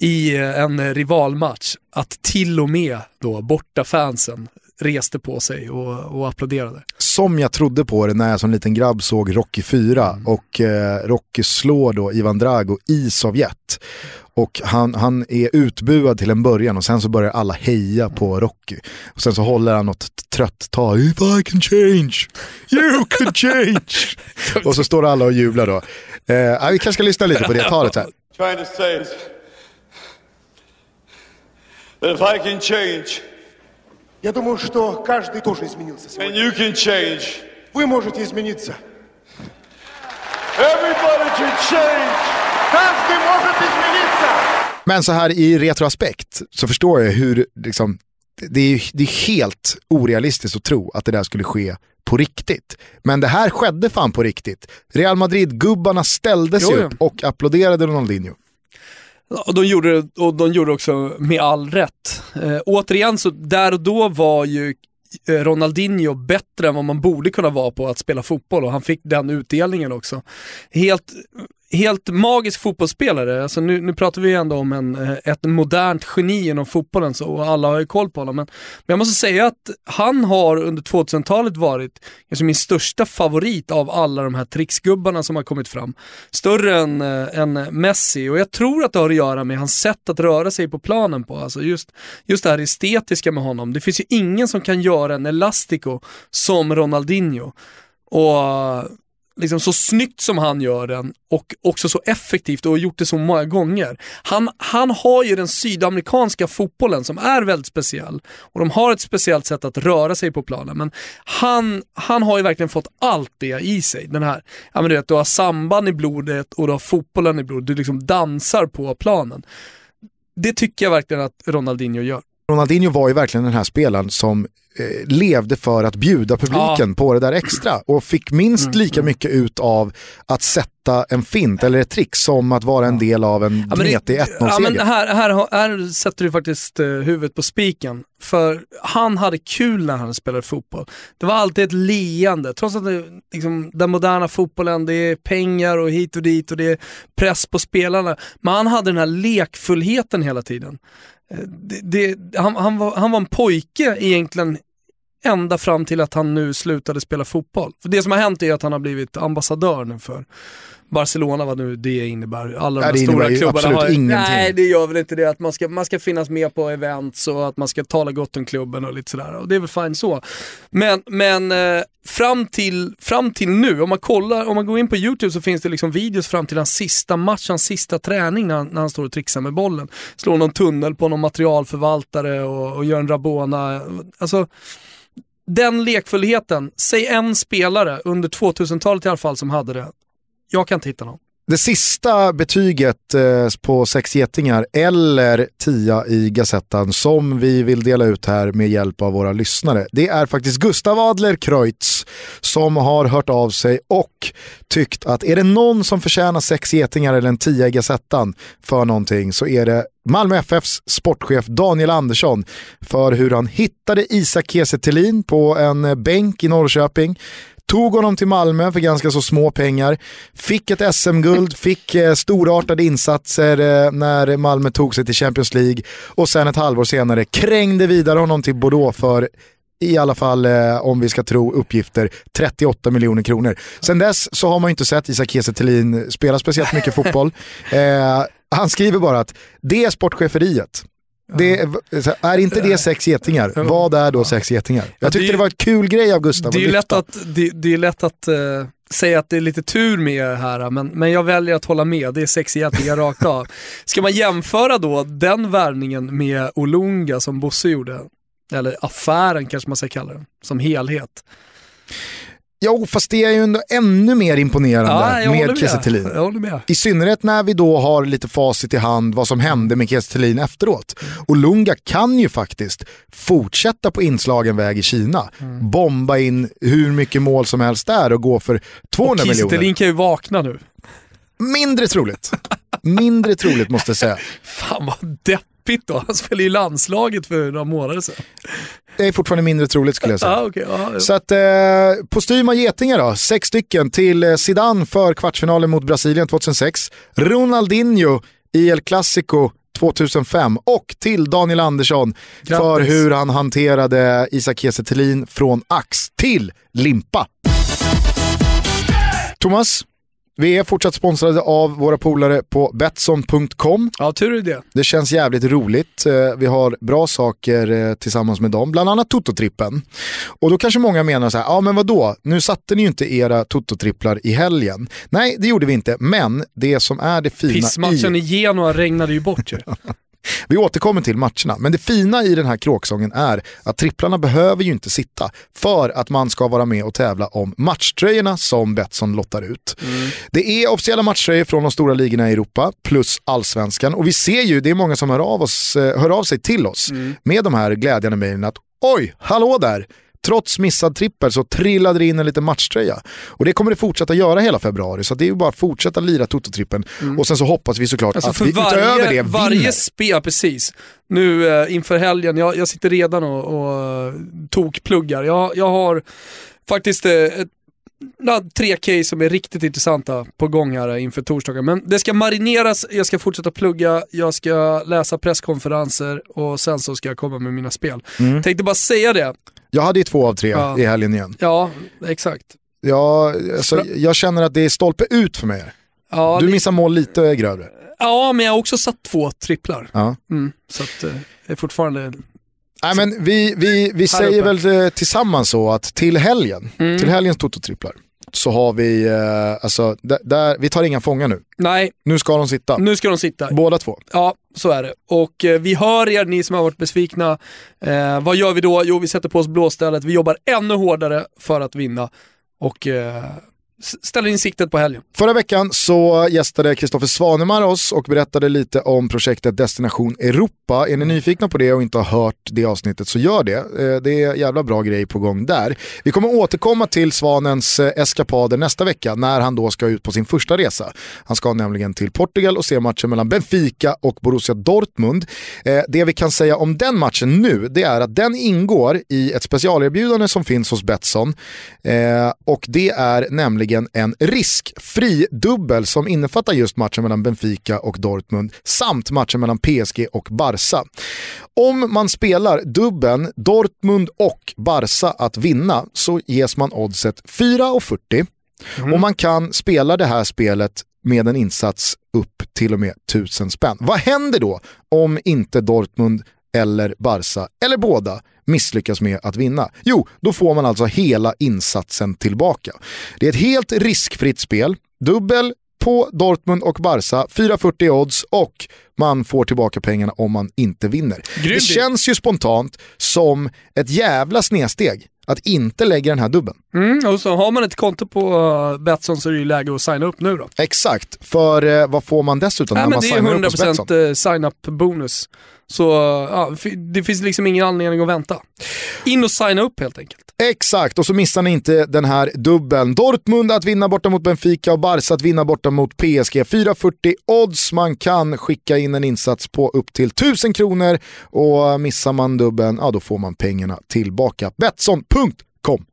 i en rivalmatch. Att till och med då borta fansen reste på sig och, och applåderade. Som jag trodde på det när jag som liten grabb såg Rocky 4 mm. och eh, Rocky slår då Ivan Drago i Sovjet. Och han, han är utbuad till en början och sen så börjar alla heja på Rocky. Och sen så håller han något trött tal. If I can change, you can change. och så står alla och jublar då. Eh, vi kanske ska lyssna lite på det talet här. Trying to say that if I can change Я думаю, что каждый тоже изменился сегодня. And you can change. Вы можете измениться. Everybody can change. Каждый может измениться. Men så här i retroaspekt så förstår jag hur, liksom, det är, det är helt orealistiskt att tro att det där skulle ske på riktigt. Men det här skedde fan på riktigt. Real Madrid-gubbarna ställde sig jo, upp och applåderade Ronaldinho. Och de gjorde det och de gjorde också med all rätt. Eh, återigen så där och då var ju eh, Ronaldinho bättre än vad man borde kunna vara på att spela fotboll och han fick den utdelningen också. Helt helt magisk fotbollsspelare. Alltså nu, nu pratar vi ändå om en, eh, ett modernt geni inom fotbollen så, och alla har ju koll på honom. Men, men jag måste säga att han har under 2000-talet varit alltså min största favorit av alla de här tricksgubbarna som har kommit fram. Större än, äh, än Messi och jag tror att det har att göra med hans sätt att röra sig på planen på. Alltså just, just det här estetiska med honom. Det finns ju ingen som kan göra en elastico som Ronaldinho. Och liksom så snyggt som han gör den och också så effektivt och gjort det så många gånger. Han, han har ju den sydamerikanska fotbollen som är väldigt speciell och de har ett speciellt sätt att röra sig på planen. Men han, han har ju verkligen fått allt det i sig. Den här, ja men du vet, du har samban i blodet och du har fotbollen i blodet. Du liksom dansar på planen. Det tycker jag verkligen att Ronaldinho gör. Ronaldinho var ju verkligen den här spelaren som eh, levde för att bjuda publiken ja. på det där extra och fick minst mm, lika mm. mycket ut av att sätta en fint eller ett trick som att vara en del av en gnetig 1-0-seger. Ja, här, här, här sätter du faktiskt uh, huvudet på spiken. För han hade kul när han spelade fotboll. Det var alltid ett leende, trots att det, liksom, den moderna fotbollen, det är pengar och hit och dit och det är press på spelarna. Men han hade den här lekfullheten hela tiden. Eh, det, det, han, han, var, han var en pojke egentligen ända fram till att han nu slutade spela fotboll. För det som har hänt är att han har blivit ambassadör nu för Barcelona, vad nu det innebär. Alla de nej, stora klubbarna absolut har... Ingenting. Nej, det gör väl inte det. Att man ska, man ska finnas med på events och att man ska tala gott om klubben och lite sådär. Och det är väl fint så. Men, men eh, fram, till, fram till nu, om man kollar, om man går in på YouTube så finns det liksom videos fram till hans sista match, hans sista träning när han, när han står och trixar med bollen. Slår någon tunnel på någon materialförvaltare och, och gör en Rabona. Alltså, den lekfullheten, säg en spelare under 2000-talet i alla fall som hade det. Jag kan inte hitta någon. Det sista betyget eh, på sex getingar eller tia i Gazettan som vi vill dela ut här med hjälp av våra lyssnare. Det är faktiskt Gustav Adler Kreutz som har hört av sig och tyckt att är det någon som förtjänar sex getingar eller en tia i Gazettan för någonting så är det Malmö FFs sportchef Daniel Andersson för hur han hittade Isak Kiese på en bänk i Norrköping, tog honom till Malmö för ganska så små pengar, fick ett SM-guld, fick eh, storartade insatser eh, när Malmö tog sig till Champions League och sen ett halvår senare krängde vidare honom till Bordeaux för i alla fall eh, om vi ska tro uppgifter, 38 miljoner kronor. Sen dess så har man inte sett Isak Kiese spela speciellt mycket fotboll. Eh, han skriver bara att det är sportcheferiet. Det, är inte det sex getingar? Vad är då sex getingar? Jag tyckte det, var ett kul grej av Gustav Det är lätt att, det, det, är lätt att uh, säga att det är lite tur med här, men, men jag väljer att hålla med. Det är sex getingar rakt av. Ska man jämföra då den värvningen med Olunga som Bosse gjorde, eller affären kanske man ska kalla den, som helhet. Jo, fast det är ju ändå ännu mer imponerande ja, med Kiese I synnerhet när vi då har lite facit i hand vad som hände med Kiese efteråt. Och Lunga kan ju faktiskt fortsätta på inslagen väg i Kina. Mm. Bomba in hur mycket mål som helst där och gå för 200 och miljoner. Och kan ju vakna nu. Mindre troligt. Mindre troligt måste jag säga. Fan vad deppigt då. Han spelade ju landslaget för några månader sedan. Det är fortfarande mindre troligt skulle jag säga. Ah, okay, ah, ja. Så att eh, postyma getingar då, sex stycken till Zidane för kvartsfinalen mot Brasilien 2006. Ronaldinho i El Clasico 2005 och till Daniel Andersson Grattis. för hur han hanterade Isak Kiese Thelin från ax till limpa. Thomas, vi är fortsatt sponsrade av våra polare på Betsson.com. Ja, tur är det. Det känns jävligt roligt. Eh, Vi har bra saker eh, tillsammans med dem, bland annat Toto-trippen. Och då kanske många menar så här, ja men vadå, nu satte ni ju inte era Toto-tripplar i helgen. Nej, det gjorde vi inte, men det som är det fina Pissmatchen i... i Genoa regnade ju bort ju. Vi återkommer till matcherna, men det fina i den här kråksången är att tripplarna behöver ju inte sitta för att man ska vara med och tävla om matchtröjorna som Betsson lottar ut. Det är officiella matchtröjor från de stora ligorna i Europa plus allsvenskan och vi ser ju, det är många som hör av, oss, eh, hör av sig till oss med de här glädjande mejlen att oj, hallå där! Trots missad trippel så trillade det in en liten matchtröja. Och det kommer det fortsätta göra hela februari, så det är ju bara att fortsätta lira Toto-trippen. Och sen så hoppas vi såklart Alltså att vi utöver varje, det varje vinner. spel, precis. Nu eh, inför helgen, jag, jag sitter redan och, och eh, tokpluggar. Jag, jag har faktiskt eh, ett, tre case som är riktigt intressanta på gång här eh, inför torsdagen. Men det ska marineras, jag ska fortsätta plugga, jag ska läsa presskonferenser och sen så ska jag komma med mina spel. Mm. Tänkte bara säga det. Jag hade ju två av tre Ja. i helgen igen. Ja, exakt. Jag, alltså, jag känner att det är stolpe ut för mig. Ja, Du det, missar mål lite grövre. ja, men jag har också satt två tripplar. Ja. Mm, så att, eh, det är fortfarande... Nej, men vi vi, vi säger uppe. väl eh, tillsammans så att till helgen, Mm. till helgens Toto-tripplar, så har vi, eh, alltså, där, vi tar inga fångar nu. Nej, Nu ska de sitta. nu ska de sitta. Båda två. Ja, så är det. Och eh, vi hör er, ni som har varit besvikna. Eh, vad gör vi då? Jo, vi sätter på oss blåstället. Vi jobbar ännu hårdare för att vinna. Och eh, ställer in siktet på helgen. Förra veckan så gästade Kristoffer Svanemar oss och berättade lite om projektet Destination Europa. Är ni nyfikna på det och inte har hört det avsnittet så gör det. Eh, det är jävla bra grej på gång där. Vi kommer återkomma till Svanens eh, eskapader nästa vecka när han då ska ut på sin första resa. Han ska nämligen till Portugal och se matchen mellan Benfica och Borussia Dortmund. Eh, det vi kan säga om den matchen nu det är att den ingår i ett specialerbjudande som finns hos Betsson. Och det är nämligen en riskfri dubbel som innefattar just matchen mellan Benfica och Dortmund samt matchen mellan PSG och Barca. Om man spelar dubbeln Dortmund och Barca att vinna så ges man oddset 4,40 och man kan spela det här spelet med en insats upp till och med 1000 spänn. Vad händer då om inte Dortmund eller Barca, eller båda, misslyckas med att vinna? Jo, då får man alltså hela insatsen tillbaka. Det är ett helt riskfritt spel, dubbel på Dortmund och Barca, 4,40 odds och man får tillbaka pengarna om man inte vinner. Det Grymt. känns ju spontant som ett jävla snedsteg att inte lägga den här dubben. Mm, och så har man ett konto på uh, Betsson så är det ju läge att signa upp nu då. Exakt, för eh, vad får man dessutom Nej, när man det är signar upp hos Betsson? 100% sign-up bonus. Så uh, ja, det finns liksom ingen anledning att vänta. In och signa upp helt enkelt. Exakt, och så missar ni inte den här dubbeln. Dortmund att vinna borta mot Benfica och Barca att vinna borta mot PSG. 4,40 odds, man kan skicka in en insats på upp till 1000 kronor och missar man dubbeln, ja då får man pengarna tillbaka. Betsson.com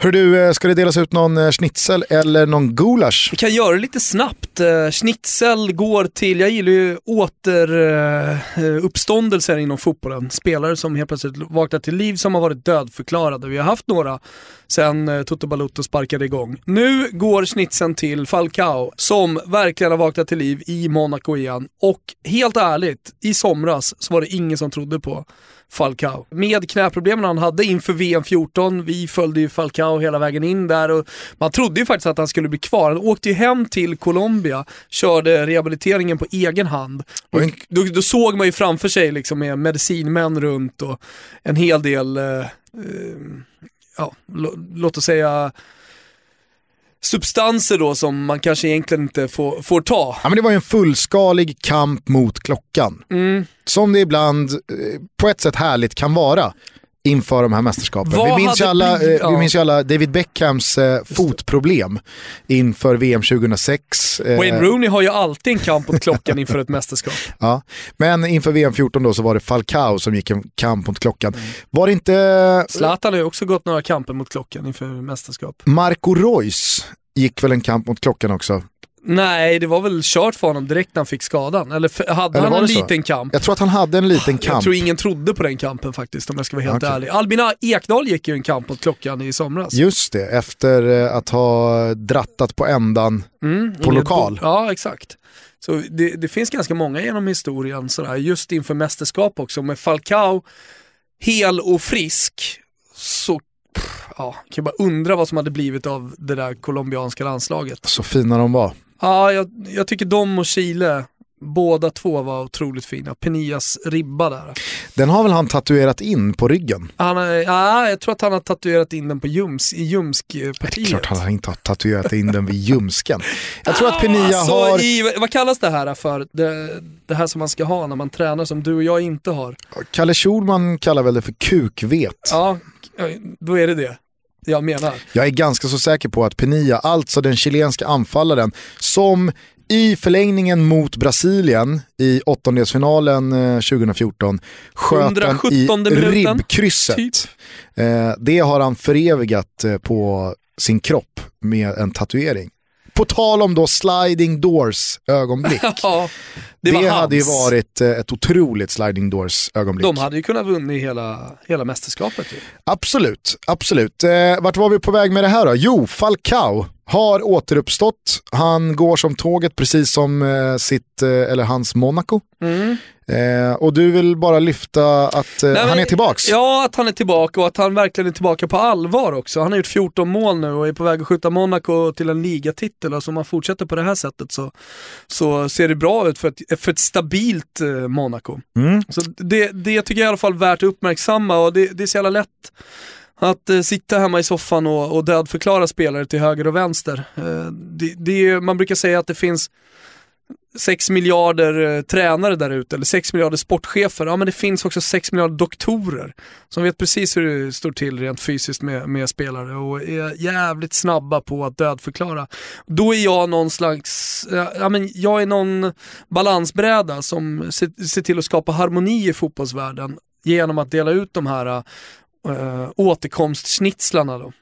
Hör du, eh, ska det delas ut någon eh, schnitzel eller någon gulasch? Vi kan göra det lite snabbt. Eh, schnitzel går till, jag gillar ju återuppståndelser inom fotbollen. Spelare som helt plötsligt vaknar till liv som har varit dödförklarade. Vi har haft några sen Toto Balotto sparkade igång. Nu går schnitzeln till Falcao som verkligen har vaknat till liv i Monaco igen. Och helt ärligt, i somras så var det ingen som trodde på Falcao. Med knäproblemen han hade inför VM 14, vi följde ju Falcao hela vägen in där och man trodde ju faktiskt att han skulle bli kvar. Han åkte ju hem till Colombia, körde rehabiliteringen på egen hand. Och då, då såg man ju framför sig liksom med medicinmän runt och en hel del, eh, eh, ja, lå- låt oss säga substanser då som man kanske egentligen inte får, får ta. Ja, men det var ju en fullskalig kamp mot klockan. Mm. Som det ibland, eh, på ett sätt härligt kan vara inför de här mästerskapen. Vad Vi minns, ju alla, blivit- eh, vi ja. minns ju alla David Beckhams eh, fotproblem inför VM 2006. eh, Wayne Rooney har ju alltid en kamp mot klockan inför ett mästerskap. Ja. Men inför VM 14 då så var det Falcao som gick en kamp mot klockan. Mm. Var det inte Zlatan har ju också gått några kamper mot klockan inför mästerskap. Marco Reus gick väl en kamp mot klockan också? Nej, det var väl kört för honom direkt när han fick skadan. Eller hade Eller han en det så? liten kamp? Jag tror att han hade en liten Jag kamp. tror ingen trodde på den kampen faktiskt om jag ska vara helt Okej. ärlig. Albina Ekdal gick ju en kamp mot klockan i somras. Just det, efter eh, att ha drattat på ändan Mm, på lokal. Ja, exakt. Så det, det finns ganska många genom historien sådär, just inför mästerskap också. Med Falcao hel och frisk så ja, kan jag bara undra vad som hade blivit av det där colombianska landslaget. Så fina de var. Ja, jag, jag tycker de och Chile, båda två var otroligt fina. Penillas ribba där. Den har väl han tatuerat in på ryggen? Han, ja, jag tror att han har tatuerat in den på ljums, i ljumskpartiet. Klart han inte har tatuerat in den vid ljumsken. Jag tror att Penia Så har... i, vad kallas det här för? Det, det här som man ska ha när man tränar som du och jag inte har. Kalle Schulman kallar väl det för kukvet. Ja, då är det det jag menar. Jag är ganska så säker på att Penia, alltså den chilenska anfallaren, som i förlängningen mot Brasilien i åttondelsfinalen eh, 2014 sköt den i 117 minuten, ribbkrysset. typ. Eh, det har han förevigat eh, på sin kropp med en tatuering. På tal om då sliding doors ögonblick. Ja, det det hade ju varit eh, ett otroligt sliding doors ögonblick. De hade ju kunnat vinna hela, hela mästerskapet ju. Absolut, absolut. Eh, vart var vi på väg med det här då? Jo, Falcao har återuppstått. Han går som tåget precis som eh, sitt, eh, eller hans Monaco. Eh, och du vill bara lyfta att eh, Nej, han är tillbaks. Ja, att han är tillbaka och att han verkligen är tillbaka på allvar också. Han har gjort 14 mål nu och är på väg att skjuta Monaco till en ligatitel. Alltså om han fortsätter på det här sättet så, så ser det bra ut för ett, för ett stabilt eh, Monaco. Mm. Så det, det tycker jag i alla fall är värt att uppmärksamma och det, det är så jävla lätt att eh, sitta hemma i soffan och, och dödförklara spelare till höger och vänster. Eh, det, det, är- man brukar säga att det finns 6 miljarder eh, tränare där ute, eller 6 miljarder sportchefer. Ja men det finns också 6 miljarder doktorer som vet precis hur det står till rent fysiskt med, med spelare och är jävligt snabba på att dödförklara. Då är jag någon slags, eh, ja men jag är någon balansbräda som ser, ser till att skapa harmoni i fotbollsvärlden genom att dela ut de här eh, äh, återkomstschnitzlarna då.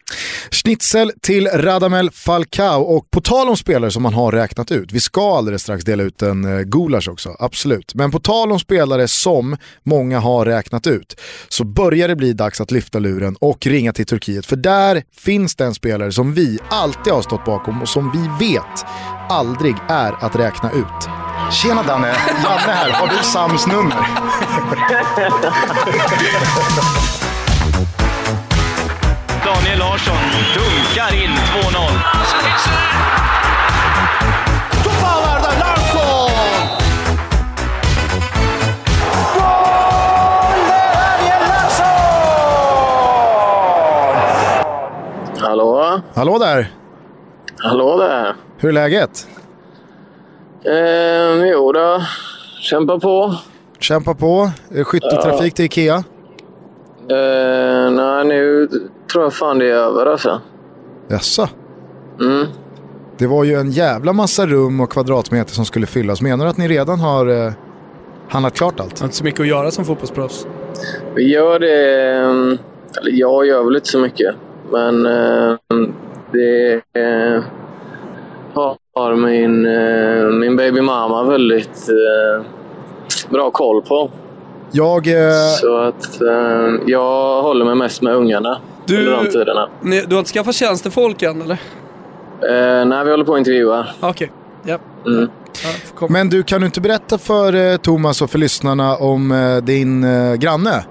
Schnitzel till Radamel Falcao och på tal om spelare som man har räknat ut, vi ska alldeles strax dela ut en eh, gulasch också, absolut. Men på tal om spelare som många har räknat ut så börjar det bli dags att lyfta luren och ringa till Turkiet. För där finns det en spelare som vi alltid har stått bakom och som vi vet aldrig är att räkna ut. Tjena Danne, Janne här. Har du Sams nummer? Larsson dunkar in 2-0. Hallå? Hallå där, Hallå där. hur är läget? Eh, jo då, kämpa på. Kämpa på, Eh, skytteltrafik till Ikea. Eh, nej, nu tror jag fan det är över alltså. Jaså? Mm. Det var ju en jävla massa rum och kvadratmeter som skulle fyllas. Menar du att ni redan har eh, handlat klart allt? Jag har inte så mycket att göra som fotbollsproffs. Vi gör det... eh, Eller jag gör väl inte så mycket. Men eh, det eh, har min, eh, min baby mama väldigt eh, bra koll på. Jag, eh, Så att eh, jag håller mig mest med ungarna Du- under de tiderna. Ni, du har inte skaffat tjänstefolk än eller? Eh, nej, vi håller på att intervjua. Okej, ja. Mm. ja men du, kan du inte berätta för eh, Thomas och för lyssnarna om eh, din eh, granne?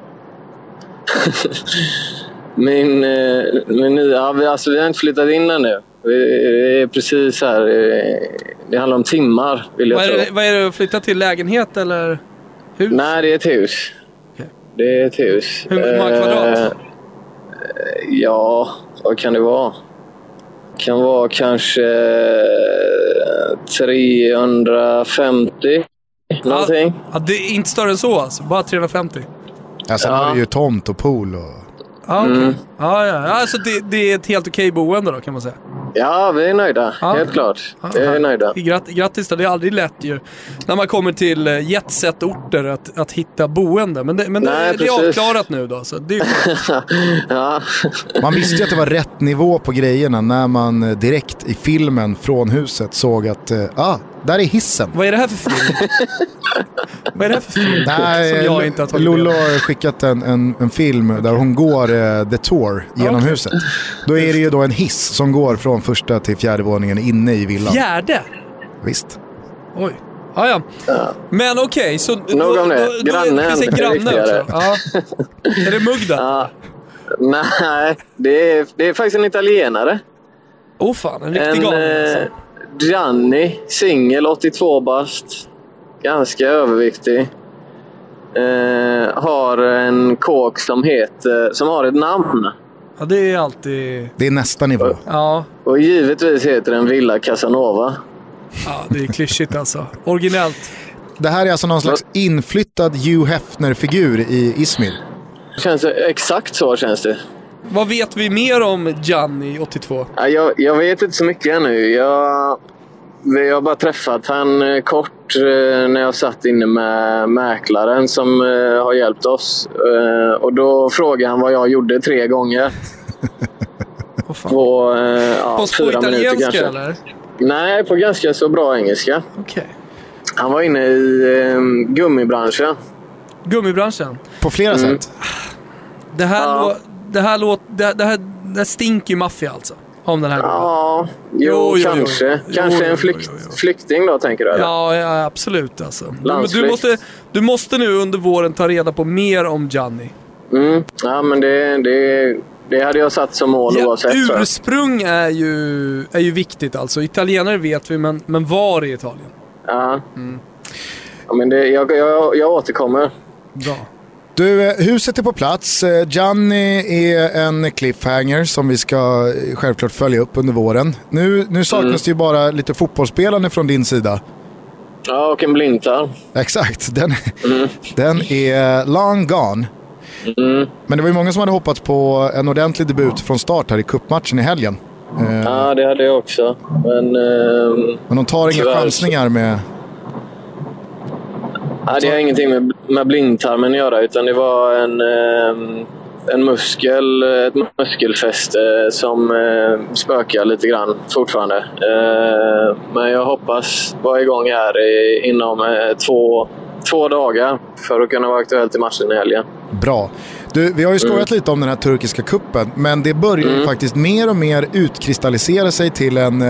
Min, eh, min nya... Ja, vi, alltså, vi har inte flyttat in ännu. Vi, vi är precis här. eh, Det handlar om timmar, vill jag vad, är tro. det, vad är det flytta till? Lägenhet eller hus? Nej, det är ett hus. Okej. Det är ett hus. Hur många kvadrat? Eh, ja, vad kan det vara? kan vara kanske eh, 350 någonting. Ja, det är inte större än så alltså, bara 350. Ja, sen Ja. har du ju tomt och pool och... Ja, okej. Mm. Ja, ja. Alltså det, det är ett helt okej boende då kan man säga. Ja, vi är nöjda. Ja. Helt klart. Vi är nöjda. Gratt, grattis då, det är aldrig lätt ju. När man kommer till eh, jetset-orter att, att hitta boende. Men det, men det, Nej, det är precis. avklarat nu då. Så det är ja. Man visste ju att det var rätt nivå på grejerna när man eh, direkt i filmen från huset såg att, eh, ah, där är hissen. Vad är det här för film? Vad är det här för film? Nej, som jag inte har tagit Lollo har skickat en, en, en film där hon går eh, the tour genom Okej. huset. Då är det ju då en hiss som går från första till fjärde våningen inne i villan. Fjärde? Visst. Oj. Ja, ja. Men okej, så... Då, Nog om det. Grannen finns det en är granne också. Ja. Är det Mugda? ja. Nej, det är, det är faktiskt en italienare. Åh oh, fan, en riktig En galning alltså. Gianni, singel, 82 bast. Ganska överviktig. Eh, har en kåk som heter, som har ett namn. Ja, det är alltid... Det är nästa nivå. Ja, Och givetvis heter den Villa Casanova. ja det är klyschigt alltså. Originellt. Det här är alltså någon slags inflyttad Hugh Hefner-figur i Izmir. Känns det, exakt så känns det. Vad vet vi mer om Gianni, 82? Ja, jag, jag vet inte så mycket ännu. Jag, vi har bara träffat han eh, kort eh, när jag satt inne med mäklaren som eh, har hjälpt oss. Och Då frågade han vad jag gjorde tre gånger. på eh, ja, På, på fyra minuter kanske. eller? Nej, på ganska så bra engelska. Okej. Han var inne i eh, gummibranschen. Gummibranschen. På flera Mm. sätt. Det här, Ja. Det här, låt, det, det här, det här stinker ju maffia alltså. Om den här. Ja, jo, Jo, jo, jo. kanske. Jo, Kanske en flykt, flykting då, tänker du? eller? Ja, ja, absolut alltså. Du, du, Landsflykt. måste, du måste nu under våren ta reda på mer om Gianni. Mm. Ja, men det, det, det hade jag satt som mål Ja, oavsett. ursprung är ju, är ju viktigt alltså. Italienare vet vi, men, men var i Italien? Ja. Mm. ja men det, jag, jag, jag återkommer. Bra. Du, eh, huset är på plats. Eh, Gianni är en cliffhanger som vi ska eh, självklart följa upp under våren. Nu, nu saknas Mm. det ju bara lite fotbollsspelande från din sida. Ja, och en blindtarm. Exakt, den, Mm. den är long gone. Men det var ju många som hade hoppats på en ordentlig debut från start här i cupmatchen i helgen. Eh, Ja, det hade jag också. Men... ehm, Men de tar inga chansningar med... Ja, det har ingenting med, med blindtarmen att göra, utan det var en, ehm, en muskel, ett muskelfäste som eh, spökar lite grann fortfarande. Eh, men jag hoppas vara igång här inom eh, två, två dagar för att kunna vara aktuell till matchen i helgen. Bra. Du, vi har ju skojat Mm. lite om den här turkiska kuppen, men det börjar ju faktiskt mer och mer utkristallisera sig till en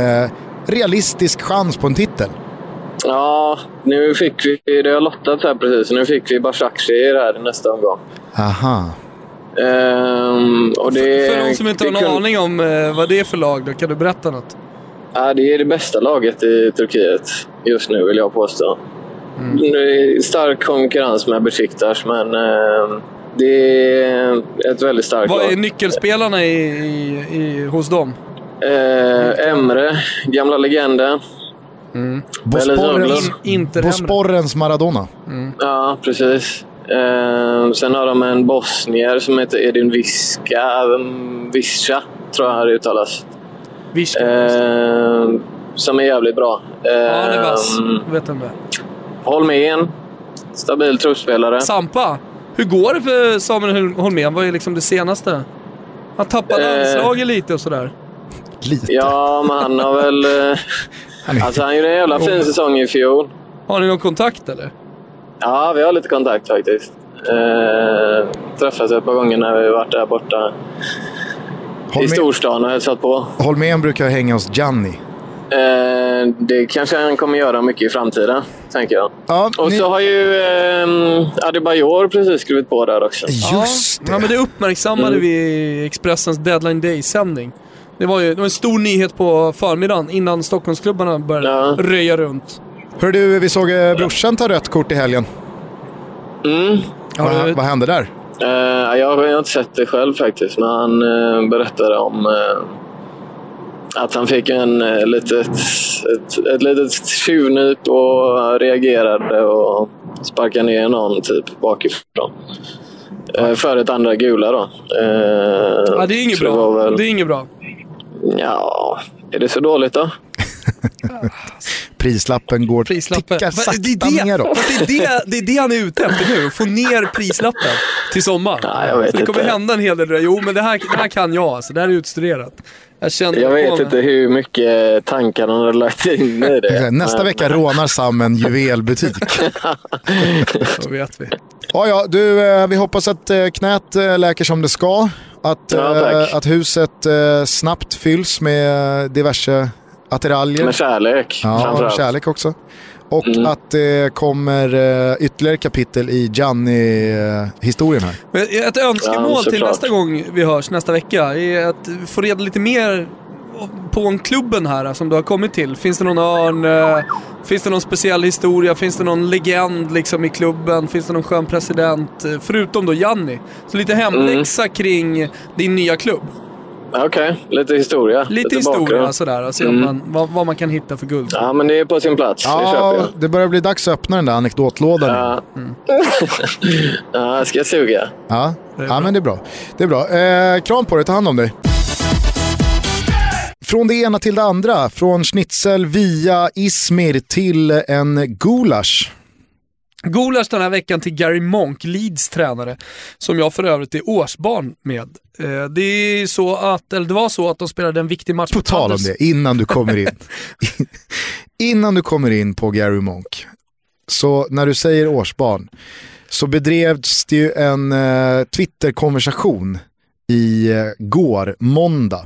realistisk chans på en titel. Ja, nu fick vi, det har lottat här precis, nu fick vi Başakşehir här i nästa omgång. Aha. Ehm, och det, För de som inte har någon kun- aning om eh, vad det är för lag, då kan du berätta något? Ja, det är det bästa laget i Turkiet just nu, vill jag påstå. Det är stark konkurrens med Besiktas, men eh, det är ett väldigt starkt Vad är lag. nyckelspelarna i, i, i, hos dem? Eh, Emre, gamla legenden. Bosporrens, Inter Bosporrens Maradona. Ja, precis. Eh, sen har de en bosnier som heter Edin Viska, Visca, tror jag det uttalas. Viska. Eh, som är jävligt bra. Eh, Ja, han är vass. Vet vem det. Holmén, stabil truppspelare. Sampa, hur går det för Samuel Hol- Holmén? Vad är liksom det senaste? Han tappade Eh. landslaget lite och sådär. Lite. Ja, men han har väl... eh, alltså han gjorde en jävla fin säsong i fjol. Har ni någon kontakt eller? Ja, vi har lite kontakt faktiskt. Eh, träffats ett par gånger när vi varit där borta i Holmén, storstan och hälsat på. Holmén brukar hänga hos Gianni. Eh, det kanske han kommer göra mycket i framtiden, tänker jag. Ja, Och ni- så har ju eh, Adebayor precis skrivit på där också. Just Ja, men det uppmärksammade Mm. vi i Expressens Deadline Day-sändning. Det var ju det var en stor nyhet på förmiddagen innan Stockholmsklubbarna började Ja. röja runt. Hör du, vi såg eh, brorsan ta rött kort i helgen. Mm. Har Vad, du, vad hände där? Eh, jag har inte sett det själv faktiskt, men han eh, berättade om eh, att han fick en eh, litet, ett, ett litet tjuvnyp och reagerade och sparkade ner någon typ bakifrån. Eh, för ett andra gula då. Eh, Ja, det är inget det bra. var väl- Det är inget bra. Ja, är det så dåligt då? Prislappen går Prislappen. tickar sakta det, är det, neråt. det, är det, det är det han är ute efter nu, få ner prislappen till vet Så det kommer inte. hända en hel del. Jo, men det här, det här kan jag alltså. Det här är utstuderat. Jag känner Jag vet inte hur mycket tankar han har lagt in i det. Nästa Men- vecka rånar Sam en juvelbutik. Då vet vi. Ja, ja, du, eh, vi hoppas att eh, knät eh, läker som det ska. Att, Ja, eh, att huset eh, snabbt fylls med diverse attiraljer. Med kärlek Ja, kärlek också. Och Mm. att det kommer eh, ytterligare kapitel i Gianni-historien här. Ett önskemål Ja, till nästa gång vi hörs nästa vecka är att få reda lite mer på en klubben här som du har kommit till. Finns det någon örn? Finns det någon speciell historia? Finns det någon legend liksom i klubben? Finns det någon skön president? eh, Förutom då Janni. Så lite hemläxa Mm. kring din nya klubb. Okej, lite historia. Lite historia bakgrund. sådär, och se om Mm. man, vad, vad man kan hitta för guld. Ja, men det är på sin plats. Det köper Ja, jag. det börjar bli dags att öppna den där anekdotlådan. Ja. ja, jag ska suga. Ja, ja men det är bra. Det är bra. Eh, kram på dig, ta hand om dig. Från det ena till det andra, från schnitzel via Izmir till en gulasch. Gulasch den här veckan till Gary Monk, Leeds tränare, som jag för övrigt är årsbarn med. Eh, Det är så att, eller det var så att de spelade en viktig match På mot tal om det, innan du kommer in. innan du kommer in på Gary Monk, så när du säger årsbarn, så bedrevs det ju en eh, Twitter-konversation i eh, går, måndag.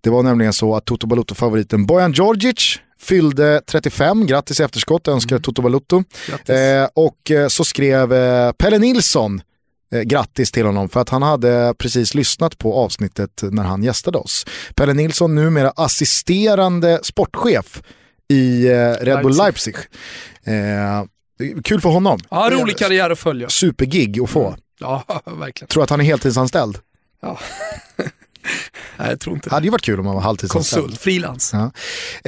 Det var nämligen så att Toto Balotto-favoriten Bojan Djordjic fyllde 35, grattis i efterskott önskar Toto Balotto. Eh, och eh, så skrev eh, Pelle Nilsson eh, grattis till honom för att han hade precis lyssnat på avsnittet när han gästade oss. Pelle Nilsson, numera assisterande sportchef i eh, Red Bull Leipzig. Eh, kul för honom. Ja, rolig karriär att följa. Supergig att få. Ja, verkligen. Tror att han är heltidsanställd. Nej, jag tror inte Det hade ju varit kul om han var halvtidsanställd. Konsult, frilans. Ja.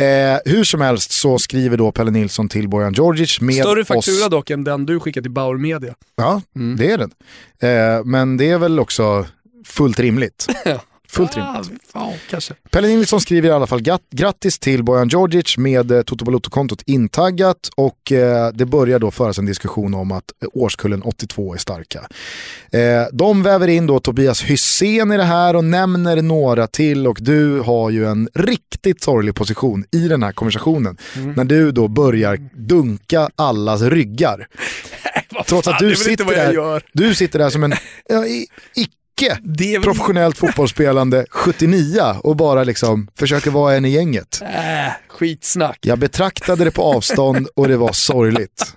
Eh, hur som helst så skriver då Pelle Nilsson till Bojan Djordjic med Större faktura oss. dock än den du skickade till Bauer Media. Ja, Mm. det är den. Eh, men det är väl också fullt rimligt. Fullt rimligt. Ah, ja, kanske. Pelle Nilsson skriver i alla fall grattis till Bojan Djordjic med eh, Toto Balotto-kontot intaggat och eh, det börjar då föras en diskussion om att eh, årskullen 82 är starka. Eh, de väver in då Tobias Hysén i det här och nämner några till och du har ju en riktigt sorglig position i den här konversationen Mm. när du då börjar dunka allas ryggar. Trots att du sitter, där, du sitter där som en ja, i- icke Det är väl... professionellt fotbollsspelande 79 och bara liksom försöker vara en i gänget. Äh, skitsnack. Jag betraktade det på avstånd och det var sorgligt.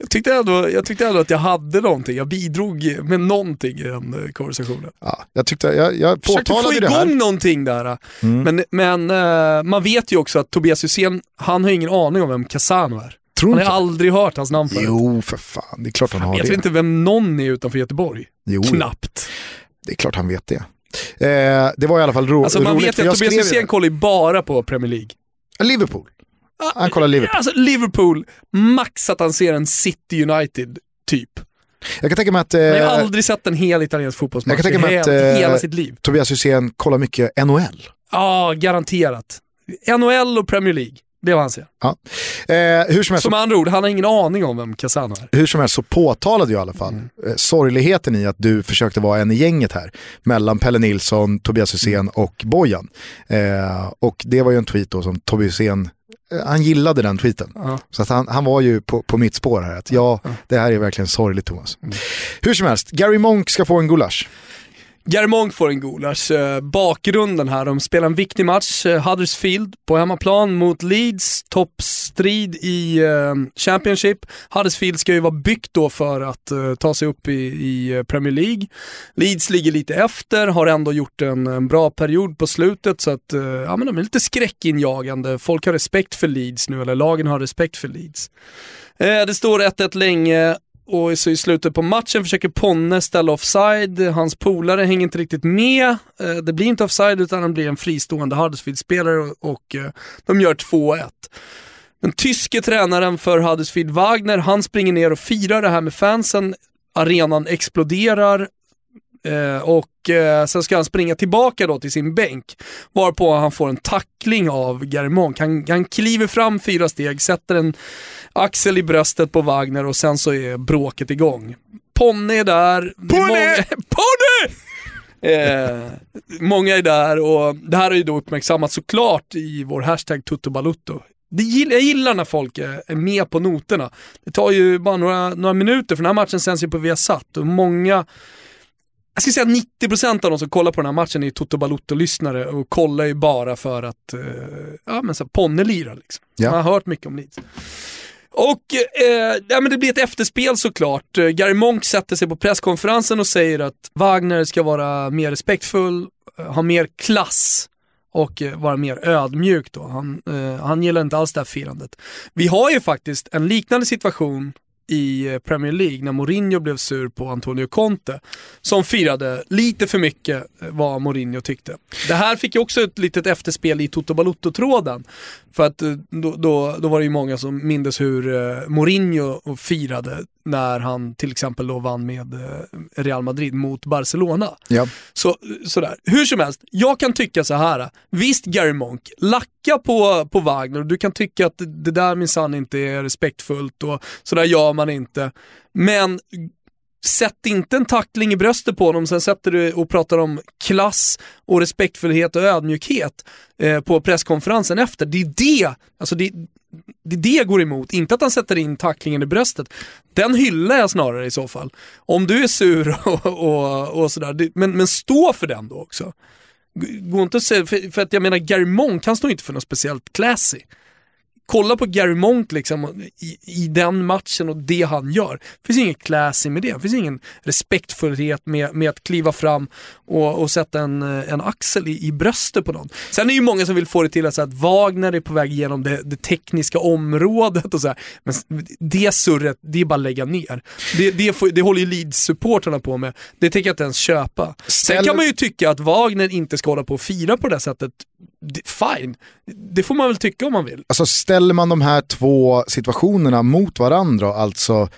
Jag tyckte, ändå, jag tyckte ändå att jag hade någonting. Jag bidrog med någonting i den eh, konversationen. Ja, jag, tyckte, jag, jag Försökte få påtalade det igång här. någonting där. Mm. Men, men eh, man vet ju också att Tobias Hysén, han har ingen aning om vem Casano är. Tror Han har aldrig hört hans namn förut. Jo, för fan. Det är klart han har vet det. väl inte vem någon är utanför Göteborg? Jo, Knappt. det är klart han vet det. Eh, det var i alla fall ro- Alltså man roligt. vet för ju jag att Tobias Hysén kollar ju bara på Premier League. Liverpool. Han kollar Liverpool. Alltså Liverpool, max att han ser en City United typ. Jag kan tänka mig att Han har ju eh, aldrig sett en hel italiensk jag fotbollsmatch kan tänka mig att eh, hela sitt liv. Tobias Hysén kollar mycket NHL. Ja, garanterat. NHL och Premier League, det var han ser. Ja. Eh, hur, som helst, Som andra ord, han har ingen aning om vem Casano är. hur som helst så påtalade jag i alla fall Mm. eh, sorgligheten i att du försökte vara en i gänget här. Mellan Pelle Nilsson, Tobias Hysén Mm. och Bojan. Eh, och det var ju en tweet då som Tobias Hysén, eh, han gillade den tweeten. Ja. Så att han, han var ju på, på mitt spår här, att ja, det här är verkligen sorgligt Thomas. Mm. Hur som helst, Gary Monk ska få en gulasch. Jermonk får en gulasch. Alltså, bakgrunden här, de spelar en viktig match, eh, Huddersfield på hemmaplan mot Leeds, toppstrid i eh, Championship. Huddersfield ska ju vara byggt då för att eh, ta sig upp i, Premier League. Leeds ligger lite efter, har ändå gjort en, bra period på slutet så att ja, men de är lite skräckinjagande. Folk har respekt för Leeds nu, eller lagen har respekt för Leeds. Det står 1-1 länge och så i slutet på matchen försöker Ponne ställa offside. Hans polare hänger inte riktigt med. Eh, det blir inte offside utan han blir en fristående Huddersfield-spelare och, eh, de gör 2-1. Den tyske tränaren för Huddersfield, Wagner, han springer ner och firar det här med fansen. arenan exploderar eh, och eh, sen ska han springa tillbaka då till sin bänk. Varpå han får en tackling av Gary Monk. Han, han kliver fram fyra steg, sätter en axel i bröstet på Wagner och sen så är bråket igång. Ponne är där. Ponne! Ponne! Eh, många är där och det här har ju då uppmärksammats såklart i vår hashtag tuttobalutto. Gill, jag gillar när folk är, är med på noterna. Det tar ju bara några, några minuter för den här matchen sänds ju på Viasat och många jag skulle säga att 90% av de som kollar på den här matchen är Toto Balotto-lyssnare och kollar ju bara för att eh, ja, men så här, Ponne lirar. Liksom. Ja. Man har hört mycket om Leeds. Och eh, ja, men det blir ett efterspel såklart. Eh, Gary Monk sätter sig på presskonferensen och säger att Wagner ska vara mer respektfull, eh, ha mer klass och eh, vara mer ödmjuk då. Han, eh, han gillar inte alls det här firandet. Vi har ju faktiskt en liknande situation i Premier League när Mourinho blev sur på Antonio Conte som firade lite för mycket eh, vad Mourinho tyckte. Det här fick ju också ett litet efterspel i Toto Balotto-tråden. För att eh, då, då, då var det ju många som mindes hur eh, Mourinho firade när han till exempel då vann med eh, Real Madrid mot Barcelona. Ja. Så, sådär. Hur som helst, jag kan tycka så här. Visst Gary Monk, lacka på, på Wagner du kan tycka att det där minsann inte är respektfullt och sådär gör man inte. Men sätt inte en tackling i bröstet på honom, sen sätter du och pratar om klass och respektfullhet och ödmjukhet eh, på presskonferensen efter. Det är det, alltså det, det är det jag går emot, inte att han sätter in tacklingen i bröstet. Den hyllar jag snarare i så fall. Om du är sur och, och, och sådär, men, men stå för den då också. Gå inte och säga, för, för att jag menar Gary Monk, han står inte för något speciellt classy. Kolla på Gary Monk liksom, i, i den matchen och det han gör. Det finns ingen classy med det. Det finns ingen respektfullhet med, med att kliva fram och, och sätta en, en axel i, i bröstet på någon. Sen är det ju många som vill få det till att, säga att Wagner är på väg igenom det, det tekniska området och så här. Men det surret, det är bara att lägga ner. Det, det, får, det håller ju Leeds-supportrarna på med. Det tänker jag inte ens köpa. Sen kan man ju tycka att Wagner inte ska hålla på och fira på det där sättet. Fine, det får man väl tycka om man vill. Alltså ställer man de här två situationerna mot varandra, alltså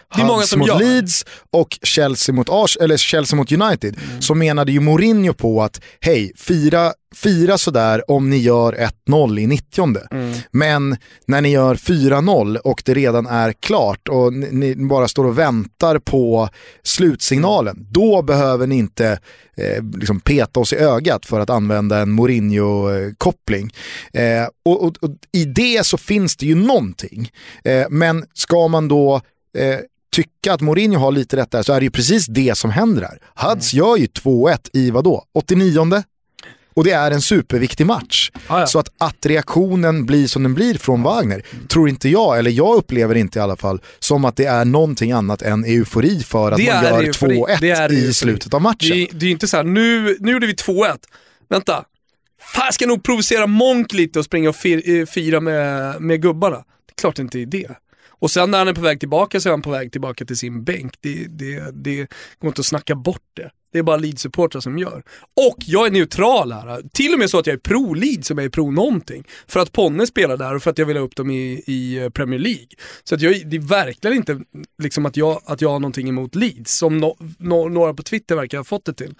som mot gör. Leeds och Chelsea mot, Ars eller Chelsea mot United, Mm. så menade ju Mourinho på att hej, fira, fira sådär om ni gör 1-0 i 90 Mm. Men när ni gör 4-0 och det redan är klart och ni, bara står och väntar på slutsignalen, då behöver ni inte eh, liksom peta oss i ögat för att använda en Mourinho-koppling. Eh, och, och, och I det så finns det ju någonting. Eh, men ska man då eh, tycka att Mourinho har lite rätt där så är det ju precis det som händer här. Huds gör ju 2-1 i vadå? 89 och det är en superviktig match. Ah, ja. Så att, att reaktionen blir som den blir från Wagner, tror inte jag, eller jag upplever inte i alla fall, som att det är någonting annat än eufori för att Det man gör eufori. Det är 2-1 i slutet av matchen. Det, är- det är inte så här, nu, nu gjorde vi 2-1. Vänta, Fan, jag ska nog provocera Monk lite och springa och fir, eh, fira med, med gubbarna. Det är klart inte är det. Och sen när han är på väg tillbaka så är han på väg tillbaka till sin bänk. Det, det, det går inte att snacka bort det. Det är bara Leeds-supportrar som gör. Och jag är neutral här. Till och med så att jag är pro-Leeds som jag är pro-någonting. För att Ponne spelar där och för att jag vill ha upp dem i, i eh, Premier League. Så att jag, det är verkligen inte liksom att, jag, att jag har någonting emot Leeds, som no, no, några på Twitter verkar ha fått det till.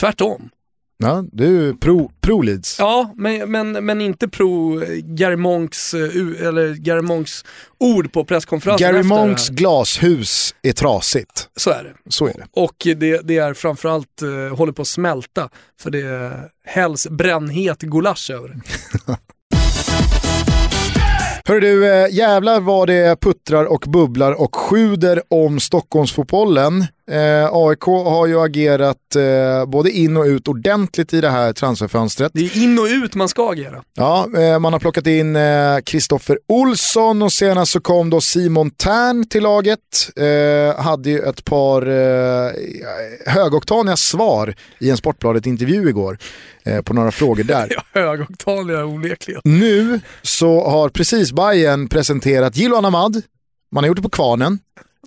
Tvärtom. Ja, du är pro, pro Leeds. Ja, men, men, men inte pro eh, Gary Monks, eh, eller Gary Monks ord på presskonferensen Gary Monks glashus är trasigt. Så är det. Så är det. Och det, det är framförallt, eh, håller på att smälta, för det hälls brännhet gulasch över det. Hör du, jävlar vad det puttrar och bubblar och sjuder om Stockholmsfotbollen. Eh, AIK har ju agerat eh, både in och ut ordentligt i det här transferfönstret. Det är in och ut man ska agera. Ja, eh, man har plockat in Kristoffer Olsson och senast så kom då Simon Tern till laget. Eh, hade ju ett par eh, högoktaniga svar i en Sportbladet-intervju igår eh, på några frågor där. Ja, högoktaniga onekligen. Nu så har precis Bayern presenterat Gilo Anamad, man har gjort det på Kvarnen,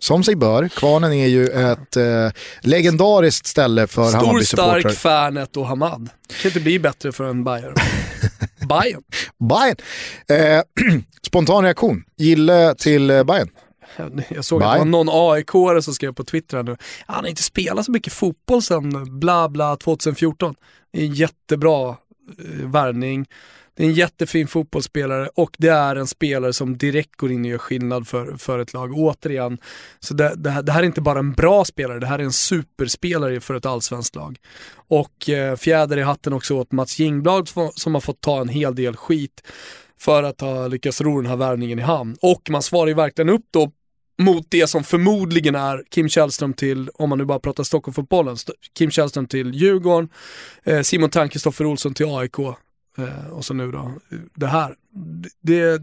som sig bör. Kvarnen är ju ett eh, legendariskt ställe för Stor, Hammarby-supportrar. stark, Fernet och Hamad. kan inte bli bättre för en Bayern. Bayern. Bayern. Eh, spontan reaktion, Gille till eh, Bayern. Jag såg att det var någon aik som skrev på Twitter nu, han har inte spelat så mycket fotboll sedan bla bla 2014. Det är en jättebra eh, värvning. Det är en jättefin fotbollsspelare och det är en spelare som direkt går in och gör skillnad för, för ett lag. Återigen, så det, det, här, det här är inte bara en bra spelare, det här är en superspelare för ett allsvenskt lag. Och eh, fjäder i hatten också åt Mats Jingblad som har fått ta en hel del skit för att ha lyckats ro den här värvningen i hamn. Och man svarar ju verkligen upp då mot det som förmodligen är Kim Källström till, om man nu bara pratar Stockholmfotbollen, Kim Källström till Djurgården, eh, Simon Tanke, Kristoffer Olsson till AIK Eh, och så nu då det här. Det,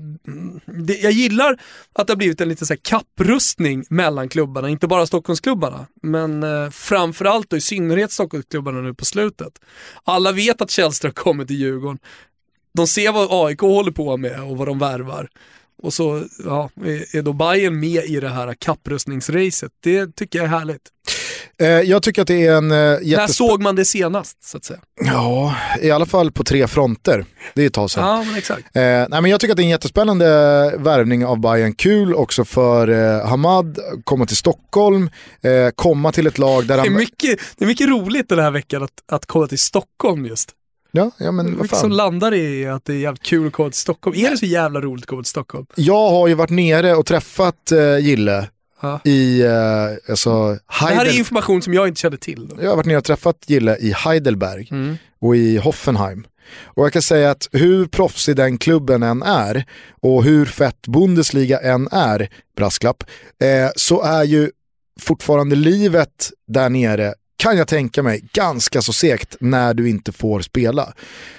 det, jag gillar att det har blivit en liten så här kapprustning mellan klubbarna, inte bara Stockholmsklubbarna, men eh, framförallt och i synnerhet Stockholmsklubbarna nu på slutet. Alla vet att Källström kommer till Djurgården, de ser vad AIK håller på med och vad de värvar. Och så ja, är då Bayern med i det här kapprustningsracet. Det tycker jag är härligt. Eh, jag tycker att det är en... Eh, jättesp- När såg man det senast så att säga? Ja, i alla fall på tre fronter. Det är ett tag sedan. Ja, men exakt. Eh, nej, men jag tycker att det är en jättespännande värvning av Bayern Kul också för eh, Hamad, komma till Stockholm, eh, komma till ett lag där Det är han... mycket, det är mycket roligt den här veckan att, att komma till Stockholm just. Ja, ja men vad Mycket som fan. landar i att det är jävligt kul att komma till Stockholm. Är det så jävla roligt att komma till Stockholm? Jag har ju varit nere och träffat eh, Gille Ja. i eh, alltså, Det här är Heidel... information som jag inte kände till. Jag har varit nere och träffat Gille i Heidelberg Mm. och i Hoffenheim. Och jag kan säga att hur proffsig den klubben än är och hur fett Bundesliga än är, brasklapp, eh, så är ju fortfarande livet där nere, kan jag tänka mig, ganska så segt när du inte får spela.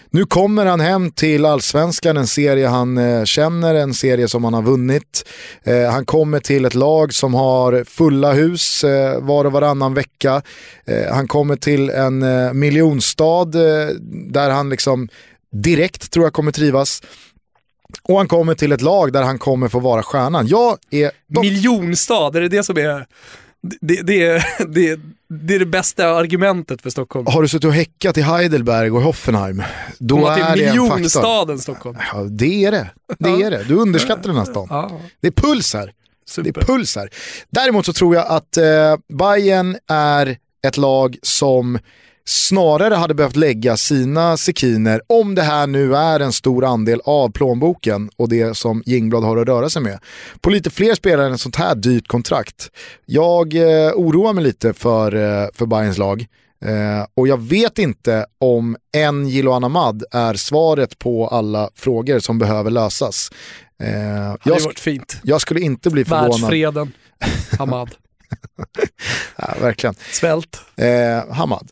Nu kommer han hem till allsvenskan, en serie han eh, känner, en serie som han har vunnit. Eh, han kommer till ett lag som har fulla hus eh, var och varannan vecka. Eh, han kommer till en eh, miljonstad eh, där han liksom direkt tror jag kommer trivas. Och han kommer till ett lag där han kommer få vara stjärnan. Jag är... dock- Miljonstad, är det det som är det, det, är, det, det är det bästa argumentet för Stockholm? Har du suttit och häckat i Heidelberg och Hoffenheim, då är det en faktor. Stockholm. Ja, det är det. Det är det. Du underskattar den här stan. Ja, Det är puls här. super. Det är puls här. Däremot så tror jag att eh, Bayern är ett lag som snarare hade behövt lägga sina sekiner, om det här nu är en stor andel av plånboken och det som Jingblad har att röra sig med, på lite fler spelare än ett sånt här dyrt kontrakt. Jag eh, oroar mig lite för, eh, för Bayerns lag. Eh, och jag vet inte om en Jiloan Ahmad är svaret på alla frågor som behöver lösas. Eh, jag, hade sk- varit fint. jag skulle inte bli förvånad. Världsfreden. Hamad. Ja, verkligen. Svält. Eh, Hamad.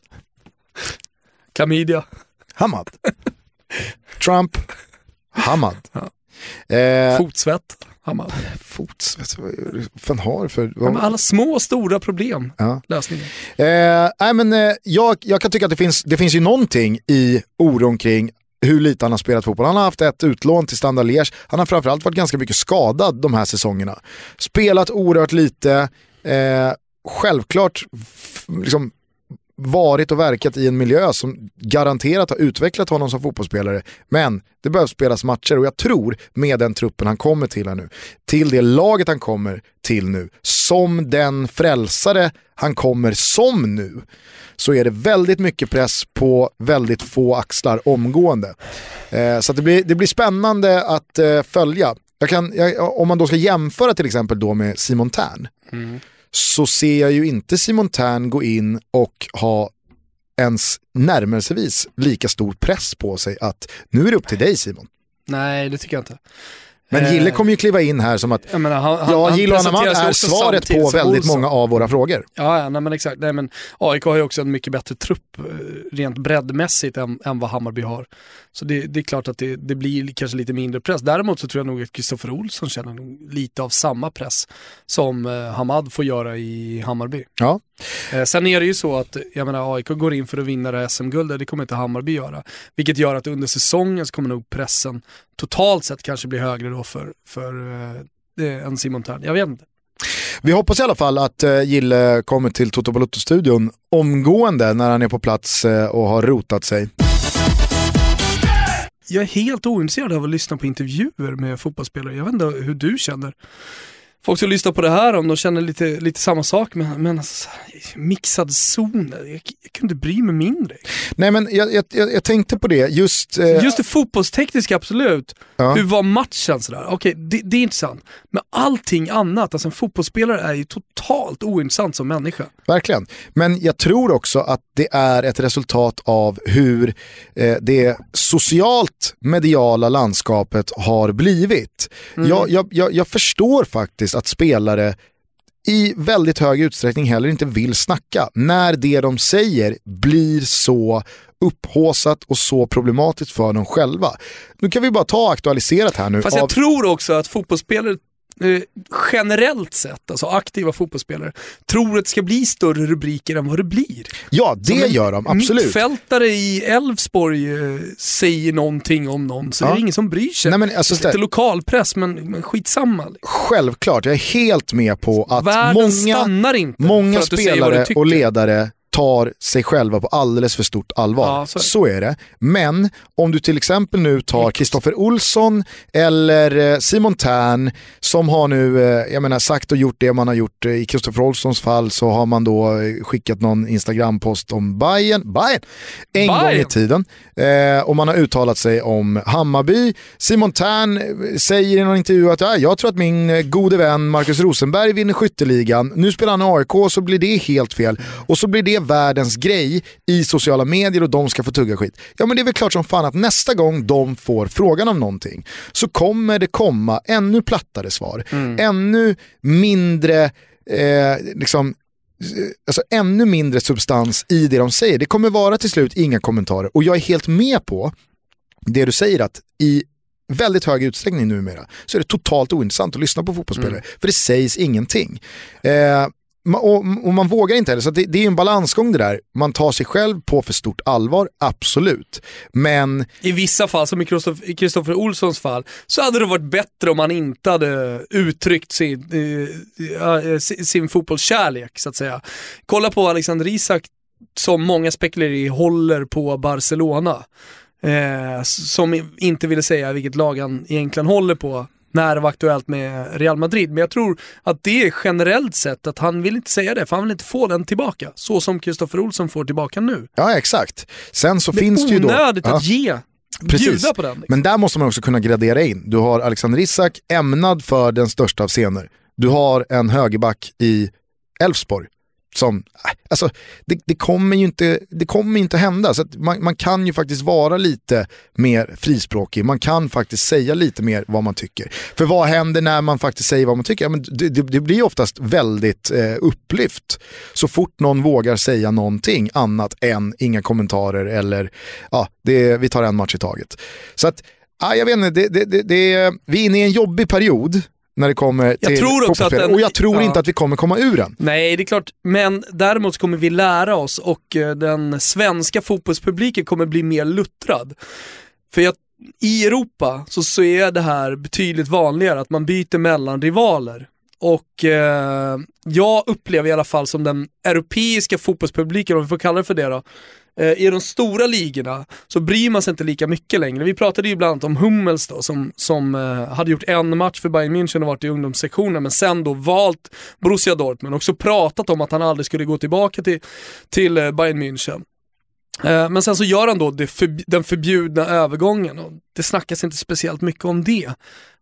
Klamydia. Hamad. Trump. Hamad. Eh, Fotsvett. Hamad. fots, vad fan har du för... Ja, men alla små och stora problem. Ja. Lösningen. Eh, nej, men, eh, jag, jag kan tycka att det finns, det finns ju någonting i oron kring hur lite han har spelat fotboll. Han har haft ett utlån till Standard Liège. Han har framförallt varit ganska mycket skadad de här säsongerna. Spelat oerhört lite. Eh, självklart liksom, varit och verkat i en miljö som garanterat har utvecklat honom som fotbollsspelare. Men det behövs spelas matcher och jag tror med den truppen han kommer till här nu, till det laget han kommer till nu, som den frälsare han kommer som nu, så är det väldigt mycket press på väldigt få axlar omgående. Eh, så att det, blir, det blir spännande att eh, följa. Jag kan, jag, om man då ska jämföra till exempel då med Simon Tern, mm så ser jag ju inte Simon Tern gå in och ha ens närmelsevis lika stor press på sig att nu är det upp till dig Simon. Nej, det tycker jag inte. Men Eh, Gille kommer ju kliva in här som att Jag menar, han, ja, han Gille och ju är svaret på väldigt många av våra frågor. Ja, ja nej, men exakt. Nej, men AIK har ju också en mycket bättre trupp eh, rent breddmässigt än, än vad Hammarby har. Så det, det är klart att det, det blir kanske lite mindre press. Däremot så tror jag nog att Kristoffer Olsson känner lite av samma press som eh, Hamad får göra i Hammarby. Ja. Sen är det ju så att jag menar, AIK går in för att vinna det här SM-guldet, det kommer inte Hammarby göra. Vilket gör att under säsongen så kommer nog pressen totalt sett kanske bli högre då för, för eh, än Simon Thern. Jag vet inte. Vi hoppas i alla fall att eh, Gille kommer till Toto Balotto-studion omgående när han är på plats eh, och har rotat sig. Jag är helt ointresserad av att lyssna på intervjuer med fotbollsspelare. Jag vet inte hur du känner. Folk som lyssnar på det här om de känner lite, lite samma sak, men, men alltså, mixad zon, jag, jag kunde bry mig mindre. Nej men jag, jag, jag tänkte på det, just... Eh... Just det fotbollstekniska, absolut. Ja. Hur var matchen sådär? Okej, det, det, är intressant. Men allting annat, alltså en fotbollsspelare är ju totalt ointressant som människa. Verkligen. Men jag tror också att det är ett resultat av hur eh, det socialt mediala landskapet har blivit. Mm. Jag, jag, jag förstår faktiskt att spelare i väldigt hög utsträckning heller inte vill snacka när det de säger blir så upphåsat och så problematiskt för dem själva. Nu kan vi bara ta aktualiserat här nu. Fast jag av... tror också att fotbollsspelare Eh, generellt sett, alltså aktiva fotbollsspelare, tror att det ska bli större rubriker än vad det blir. Ja, det gör de, absolut. Mittfältare i Elfsborg eh, säger någonting om någon, så ja. det är ingen som bryr sig. Nej, men, alltså, lite lokalpress, men, men skitsamma. Självklart, jag är helt med på att Världen många, många spelare och ledare tar sig själva på alldeles för stort allvar. Ja, så, är så, är det. Men om du till exempel nu tar Kristoffer Olsson eller eh, Simon Tern som har nu eh, jag menar, sagt och gjort det man har gjort. I Kristoffer Olssons fall så har man då eh, skickat någon Instagram-post om Bayern, Bayern en Bayern. gång i tiden. Eh, och man har uttalat sig om Hammarby. Simon Tern säger i någon intervju att ja, jag tror att min gode vän Marcus Rosenberg vinner skytteligan. Nu spelar han i AIK så blir det helt fel. Och så blir det världens grej i sociala medier och de ska få tugga skit. Ja men det är väl klart som fan att nästa gång de får frågan om någonting så kommer det komma ännu plattare svar. Mm. Ännu mindre eh, liksom alltså ännu mindre substans i det de säger. Det kommer vara till slut inga kommentarer och jag är helt med på det du säger att i väldigt hög utsträckning numera så är det totalt ointressant att lyssna på fotbollsspelare mm. för det sägs ingenting. Eh, och, och, man vågar inte heller, så det, det, är en balansgång det där. Man tar sig själv på för stort allvar, absolut. Men... I vissa fall, som i Kristoffer Olssons fall, så hade det varit bättre om han inte hade uttryckt sin, eh, eh sin fotbollskärlek, så att säga. Kolla på Alexander Isak, som många spekulerar i håller på Barcelona. Eh, som inte ville säga vilket lag han egentligen håller på när det var aktuellt med Real Madrid. Men jag tror att det är generellt sett att han vill inte säga det, för han vill inte få den tillbaka. Så som Kristoffer Olsson får tillbaka nu. Ja exakt. Sen så det finns det ju då... Det är onödigt att ge Precis. på den. Liksom. Men där måste man också kunna gradera in. Du har Alexander Isak ämnad för den största av scener. Du har en högerback i Elfsborg som, alltså det, det, kommer ju inte, det kommer inte hända. Så man, man, kan ju faktiskt vara lite mer frispråkig, man kan faktiskt säga lite mer vad man tycker. För vad händer när man faktiskt säger vad man tycker? Ja, men det, det, det blir oftast väldigt eh, upplyft så fort någon vågar säga någonting annat än inga kommentarer eller ja, det, vi tar en match i taget. Så att, ah, jag vet inte, det, det, det, vi är inne i en jobbig period när det kommer till tror också att den, Och jag tror ja. inte att vi kommer komma ur den. Nej, det är klart. Men däremot kommer vi lära oss och eh, den svenska fotbollspubliken kommer bli mer luttrad. För jag, i Europa så, så är det här betydligt vanligare, att man byter mellan rivaler. Och eh, jag upplever i alla fall som den europeiska fotbollspubliken, om vi får kalla det för det då, Eh, i de stora ligorna så bryr man sig inte lika mycket längre. Vi pratade ju bland annat om Hummels då, som, som eh, hade gjort en match för Bayern München och varit i ungdomssektionen, men sen då valt Borussia Dortmund och också pratat om att han aldrig skulle gå tillbaka till, till eh, Bayern München. Eh, men sen så gör han då för, den förbjudna övergången och det snackas inte speciellt mycket om det.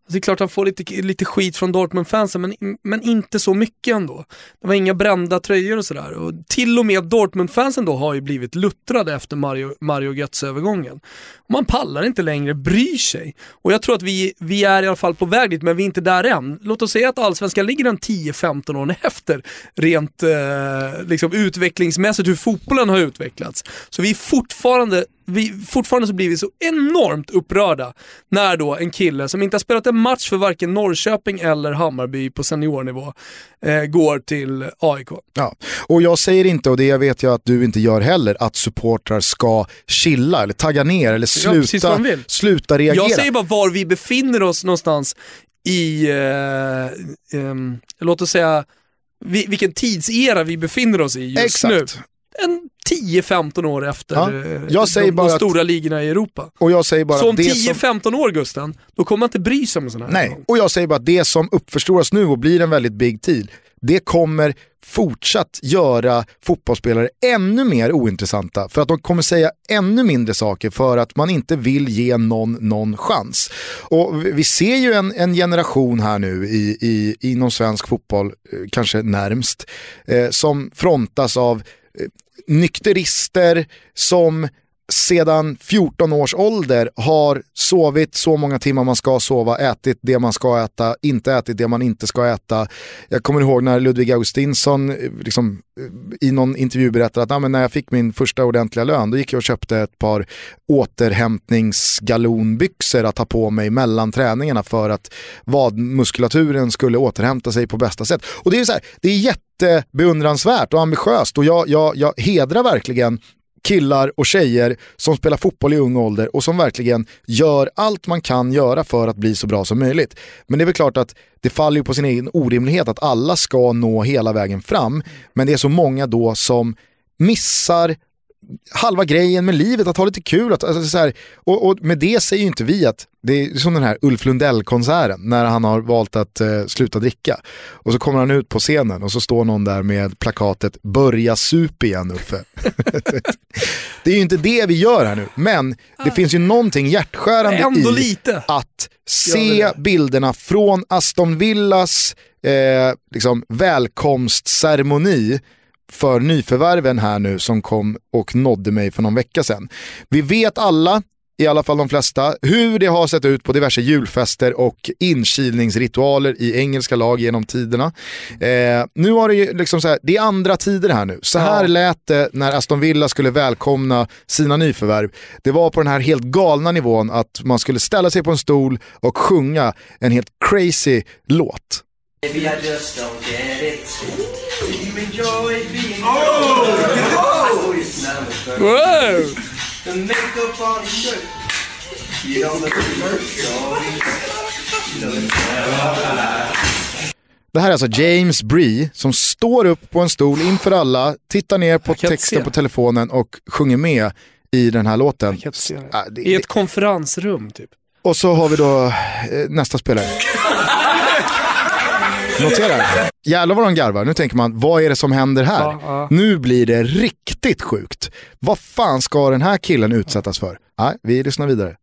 Det är klart han får lite, lite skit från Dortmund-fansen, men, men inte så mycket ändå. Det var inga brända tröjor och sådär. Och till och med Dortmund-fansen då har ju blivit luttrade efter Mario, Mario Götze-övergången. Man pallar inte längre, bryr sig. Och jag tror att vi, vi är i alla fall på väg dit, men vi är inte där än. Låt oss säga att allsvenskan ligger en 10-15 år efter, rent eh, liksom utvecklingsmässigt, hur fotbollen har utvecklats. Så vi är fortfarande vi, fortfarande så blir vi så enormt upprörda när då en kille som inte har spelat en match för varken Norrköping eller Hammarby på seniornivå eh, går till AIK. Ja, och jag säger inte, och det vet jag att du inte gör heller, att supportrar ska chilla eller tagga ner eller sluta, sluta reagera. Jag säger bara var vi befinner oss någonstans i, eh, eh, låt oss säga, vilken tidsera vi befinner oss i just Exakt. nu. En 10-15 år efter Ja, eh, de, de att- stora ligorna i Europa. Och jag säger bara Så om att det som- 10-15 år Gusten, då kommer man inte bry sig om en sån här Nej, gång. och jag säger bara att det som uppförstoras nu och blir en väldigt big deal, det kommer fortsatt göra fotbollsspelare ännu mer ointressanta för att de kommer säga ännu mindre saker för att man inte vill ge någon någon chans. Och vi- vi ser ju en, en generation här nu i, i, inom svensk fotboll, eh, kanske närmst, eh, som frontas av eh, nykterister som sedan 14 års ålder har sovit så många timmar man ska sova, ätit det man ska äta, inte ätit det man inte ska äta. Jag kommer ihåg när Ludvig Augustinsson eh, liksom, eh, i någon intervju berättade att ah, men när jag fick min första ordentliga lön då gick jag och köpte ett par återhämtningsgalonbyxor att ha på mig mellan träningarna för att vadmuskulaturen skulle återhämta sig på bästa sätt. Och det är, så här, det är jättebeundransvärt och ambitiöst och jag, jag, jag hedrar verkligen killar och tjejer som spelar fotboll i ung ålder och som verkligen gör allt man kan göra för att bli så bra som möjligt. Men det är väl klart att det faller ju på sin egen orimlighet att alla ska nå hela vägen fram. Men det är så många då som missar halva grejen med livet, att ha lite kul. Att, alltså, så här, och, och med det säger ju inte vi att, det är som den här Ulf Lundell-konserten när han har valt att eh, sluta dricka. Och så kommer han ut på scenen och så står någon där med plakatet “Börja sup igen Uffe”. det är ju inte det vi gör här nu, men det finns ju någonting hjärtskärande i lite. att se bilderna från Aston Villas eh, liksom, välkomstceremoni för nyförvärven här nu som kom och nådde mig för någon vecka sedan. Vi vet alla, i alla fall de flesta, hur det har sett ut på diverse julfester och inkilningsritualer i engelska lag genom tiderna. Eh, nu har det ju liksom så här, det är andra tider här nu. Så här Ja. lät det när Aston Villa skulle välkomna sina nyförvärv. Det var på den här helt galna nivån att man skulle ställa sig på en stol och sjunga en helt crazy låt. Maybe I just don't get it. You enjoy being Oh! oh! it's never Wow! The makeup on his shirt. You don't look Det här är alltså James Bree som står upp på en stol inför alla, tittar ner på texten se. på telefonen och sjunger med i den här låten. Det- I ett konferensrum typ. Och så har vi då eh, nästa spelare. Notera. Jävlar vad de garvar. Nu tänker man, vad är det som händer här? Ja, ja. Nu blir det riktigt sjukt. Vad fan ska den här killen utsättas för? Nej, vi lyssnar vidare.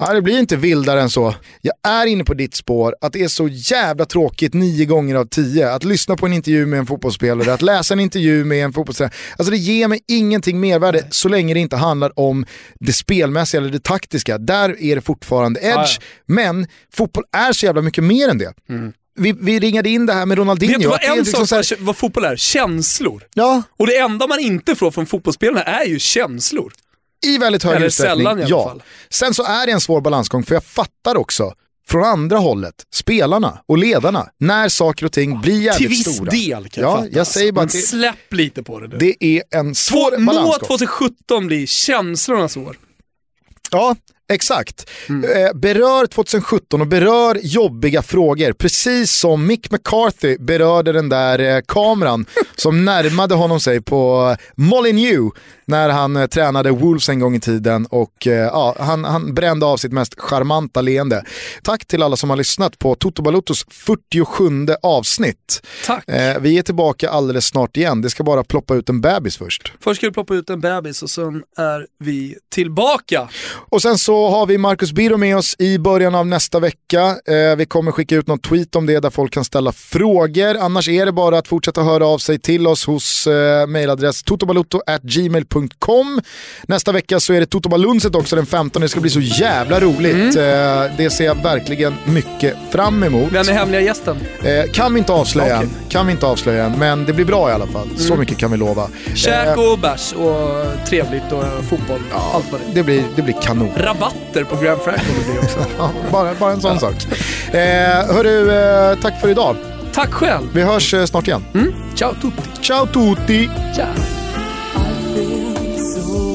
Ja, det blir inte vildare än så. Jag är inne på ditt spår att det är så jävla tråkigt nio gånger av tio att lyssna på en intervju med en fotbollsspelare, att läsa en intervju med en fotbollsspelare. Alltså det ger mig ingenting mervärde så länge det inte handlar om det spelmässiga eller det taktiska. Där är det fortfarande edge, ja. men fotboll är så jävla mycket mer än det. Vi, vi ringade in det här med Ronaldinho. Vet du vad en liksom sak här- vad fotboll är? Känslor. Ja, Och det enda man inte får från fotbollsspelarna är ju känslor. I väldigt hög Eller utsträckning, sällan i alla ja. fall. Sen så är det en svår balansgång för jag fattar också från andra hållet, spelarna och ledarna, när saker och ting blir jävligt Till viss stora. del kan jag ja, fatta. jag säger bara Men att det, släpp lite på det nu. det är en svår Må balansgång. 2017 bli känslornas år. Ja, exakt. Mm. Eh, berör 2017 och berör jobbiga frågor, precis som Mick McCarthy berörde den där eh, kameran som närmade honom sig på Molineux när han eh, tränade Wolves en gång i tiden och eh, ja, han, han brände av sitt mest charmanta leende. Tack till alla som har lyssnat på Toto Balutos 47 avsnitt. Tack. Eh, vi är tillbaka alldeles snart igen, det ska bara ploppa ut en bebis först. Först ska vi ploppa ut en bebis och sen är vi tillbaka. Och sen så har vi Marcus Biro med oss i början av nästa vecka. Eh, vi kommer skicka ut någon tweet om det där folk kan ställa frågor. Annars är det bara att fortsätta höra av sig till oss hos eh, mailadress totobalutto.gmail.com. Nästa vecka så är det Totobalunset också den 15. Det ska bli så jävla roligt. Eh, det ser jag verkligen mycket fram emot. Vem är hemliga gästen? Eh, kan vi inte avslöja Okej. än. Kan vi inte avslöja än, men det blir bra i alla fall. Så mycket kan vi lova. Käk och bärs och trevligt och fotboll. Allt vad det är. det, blir, det blir kanon. Rabatter på Grand Frank kommer det bli också. Ja, bara, bara en sån sak. Eh, hörru, eh, tack för idag. Tack själv. Vi hörs eh, snart igen. Mm. Ciao tutti. Ciao tutti! Ciao. I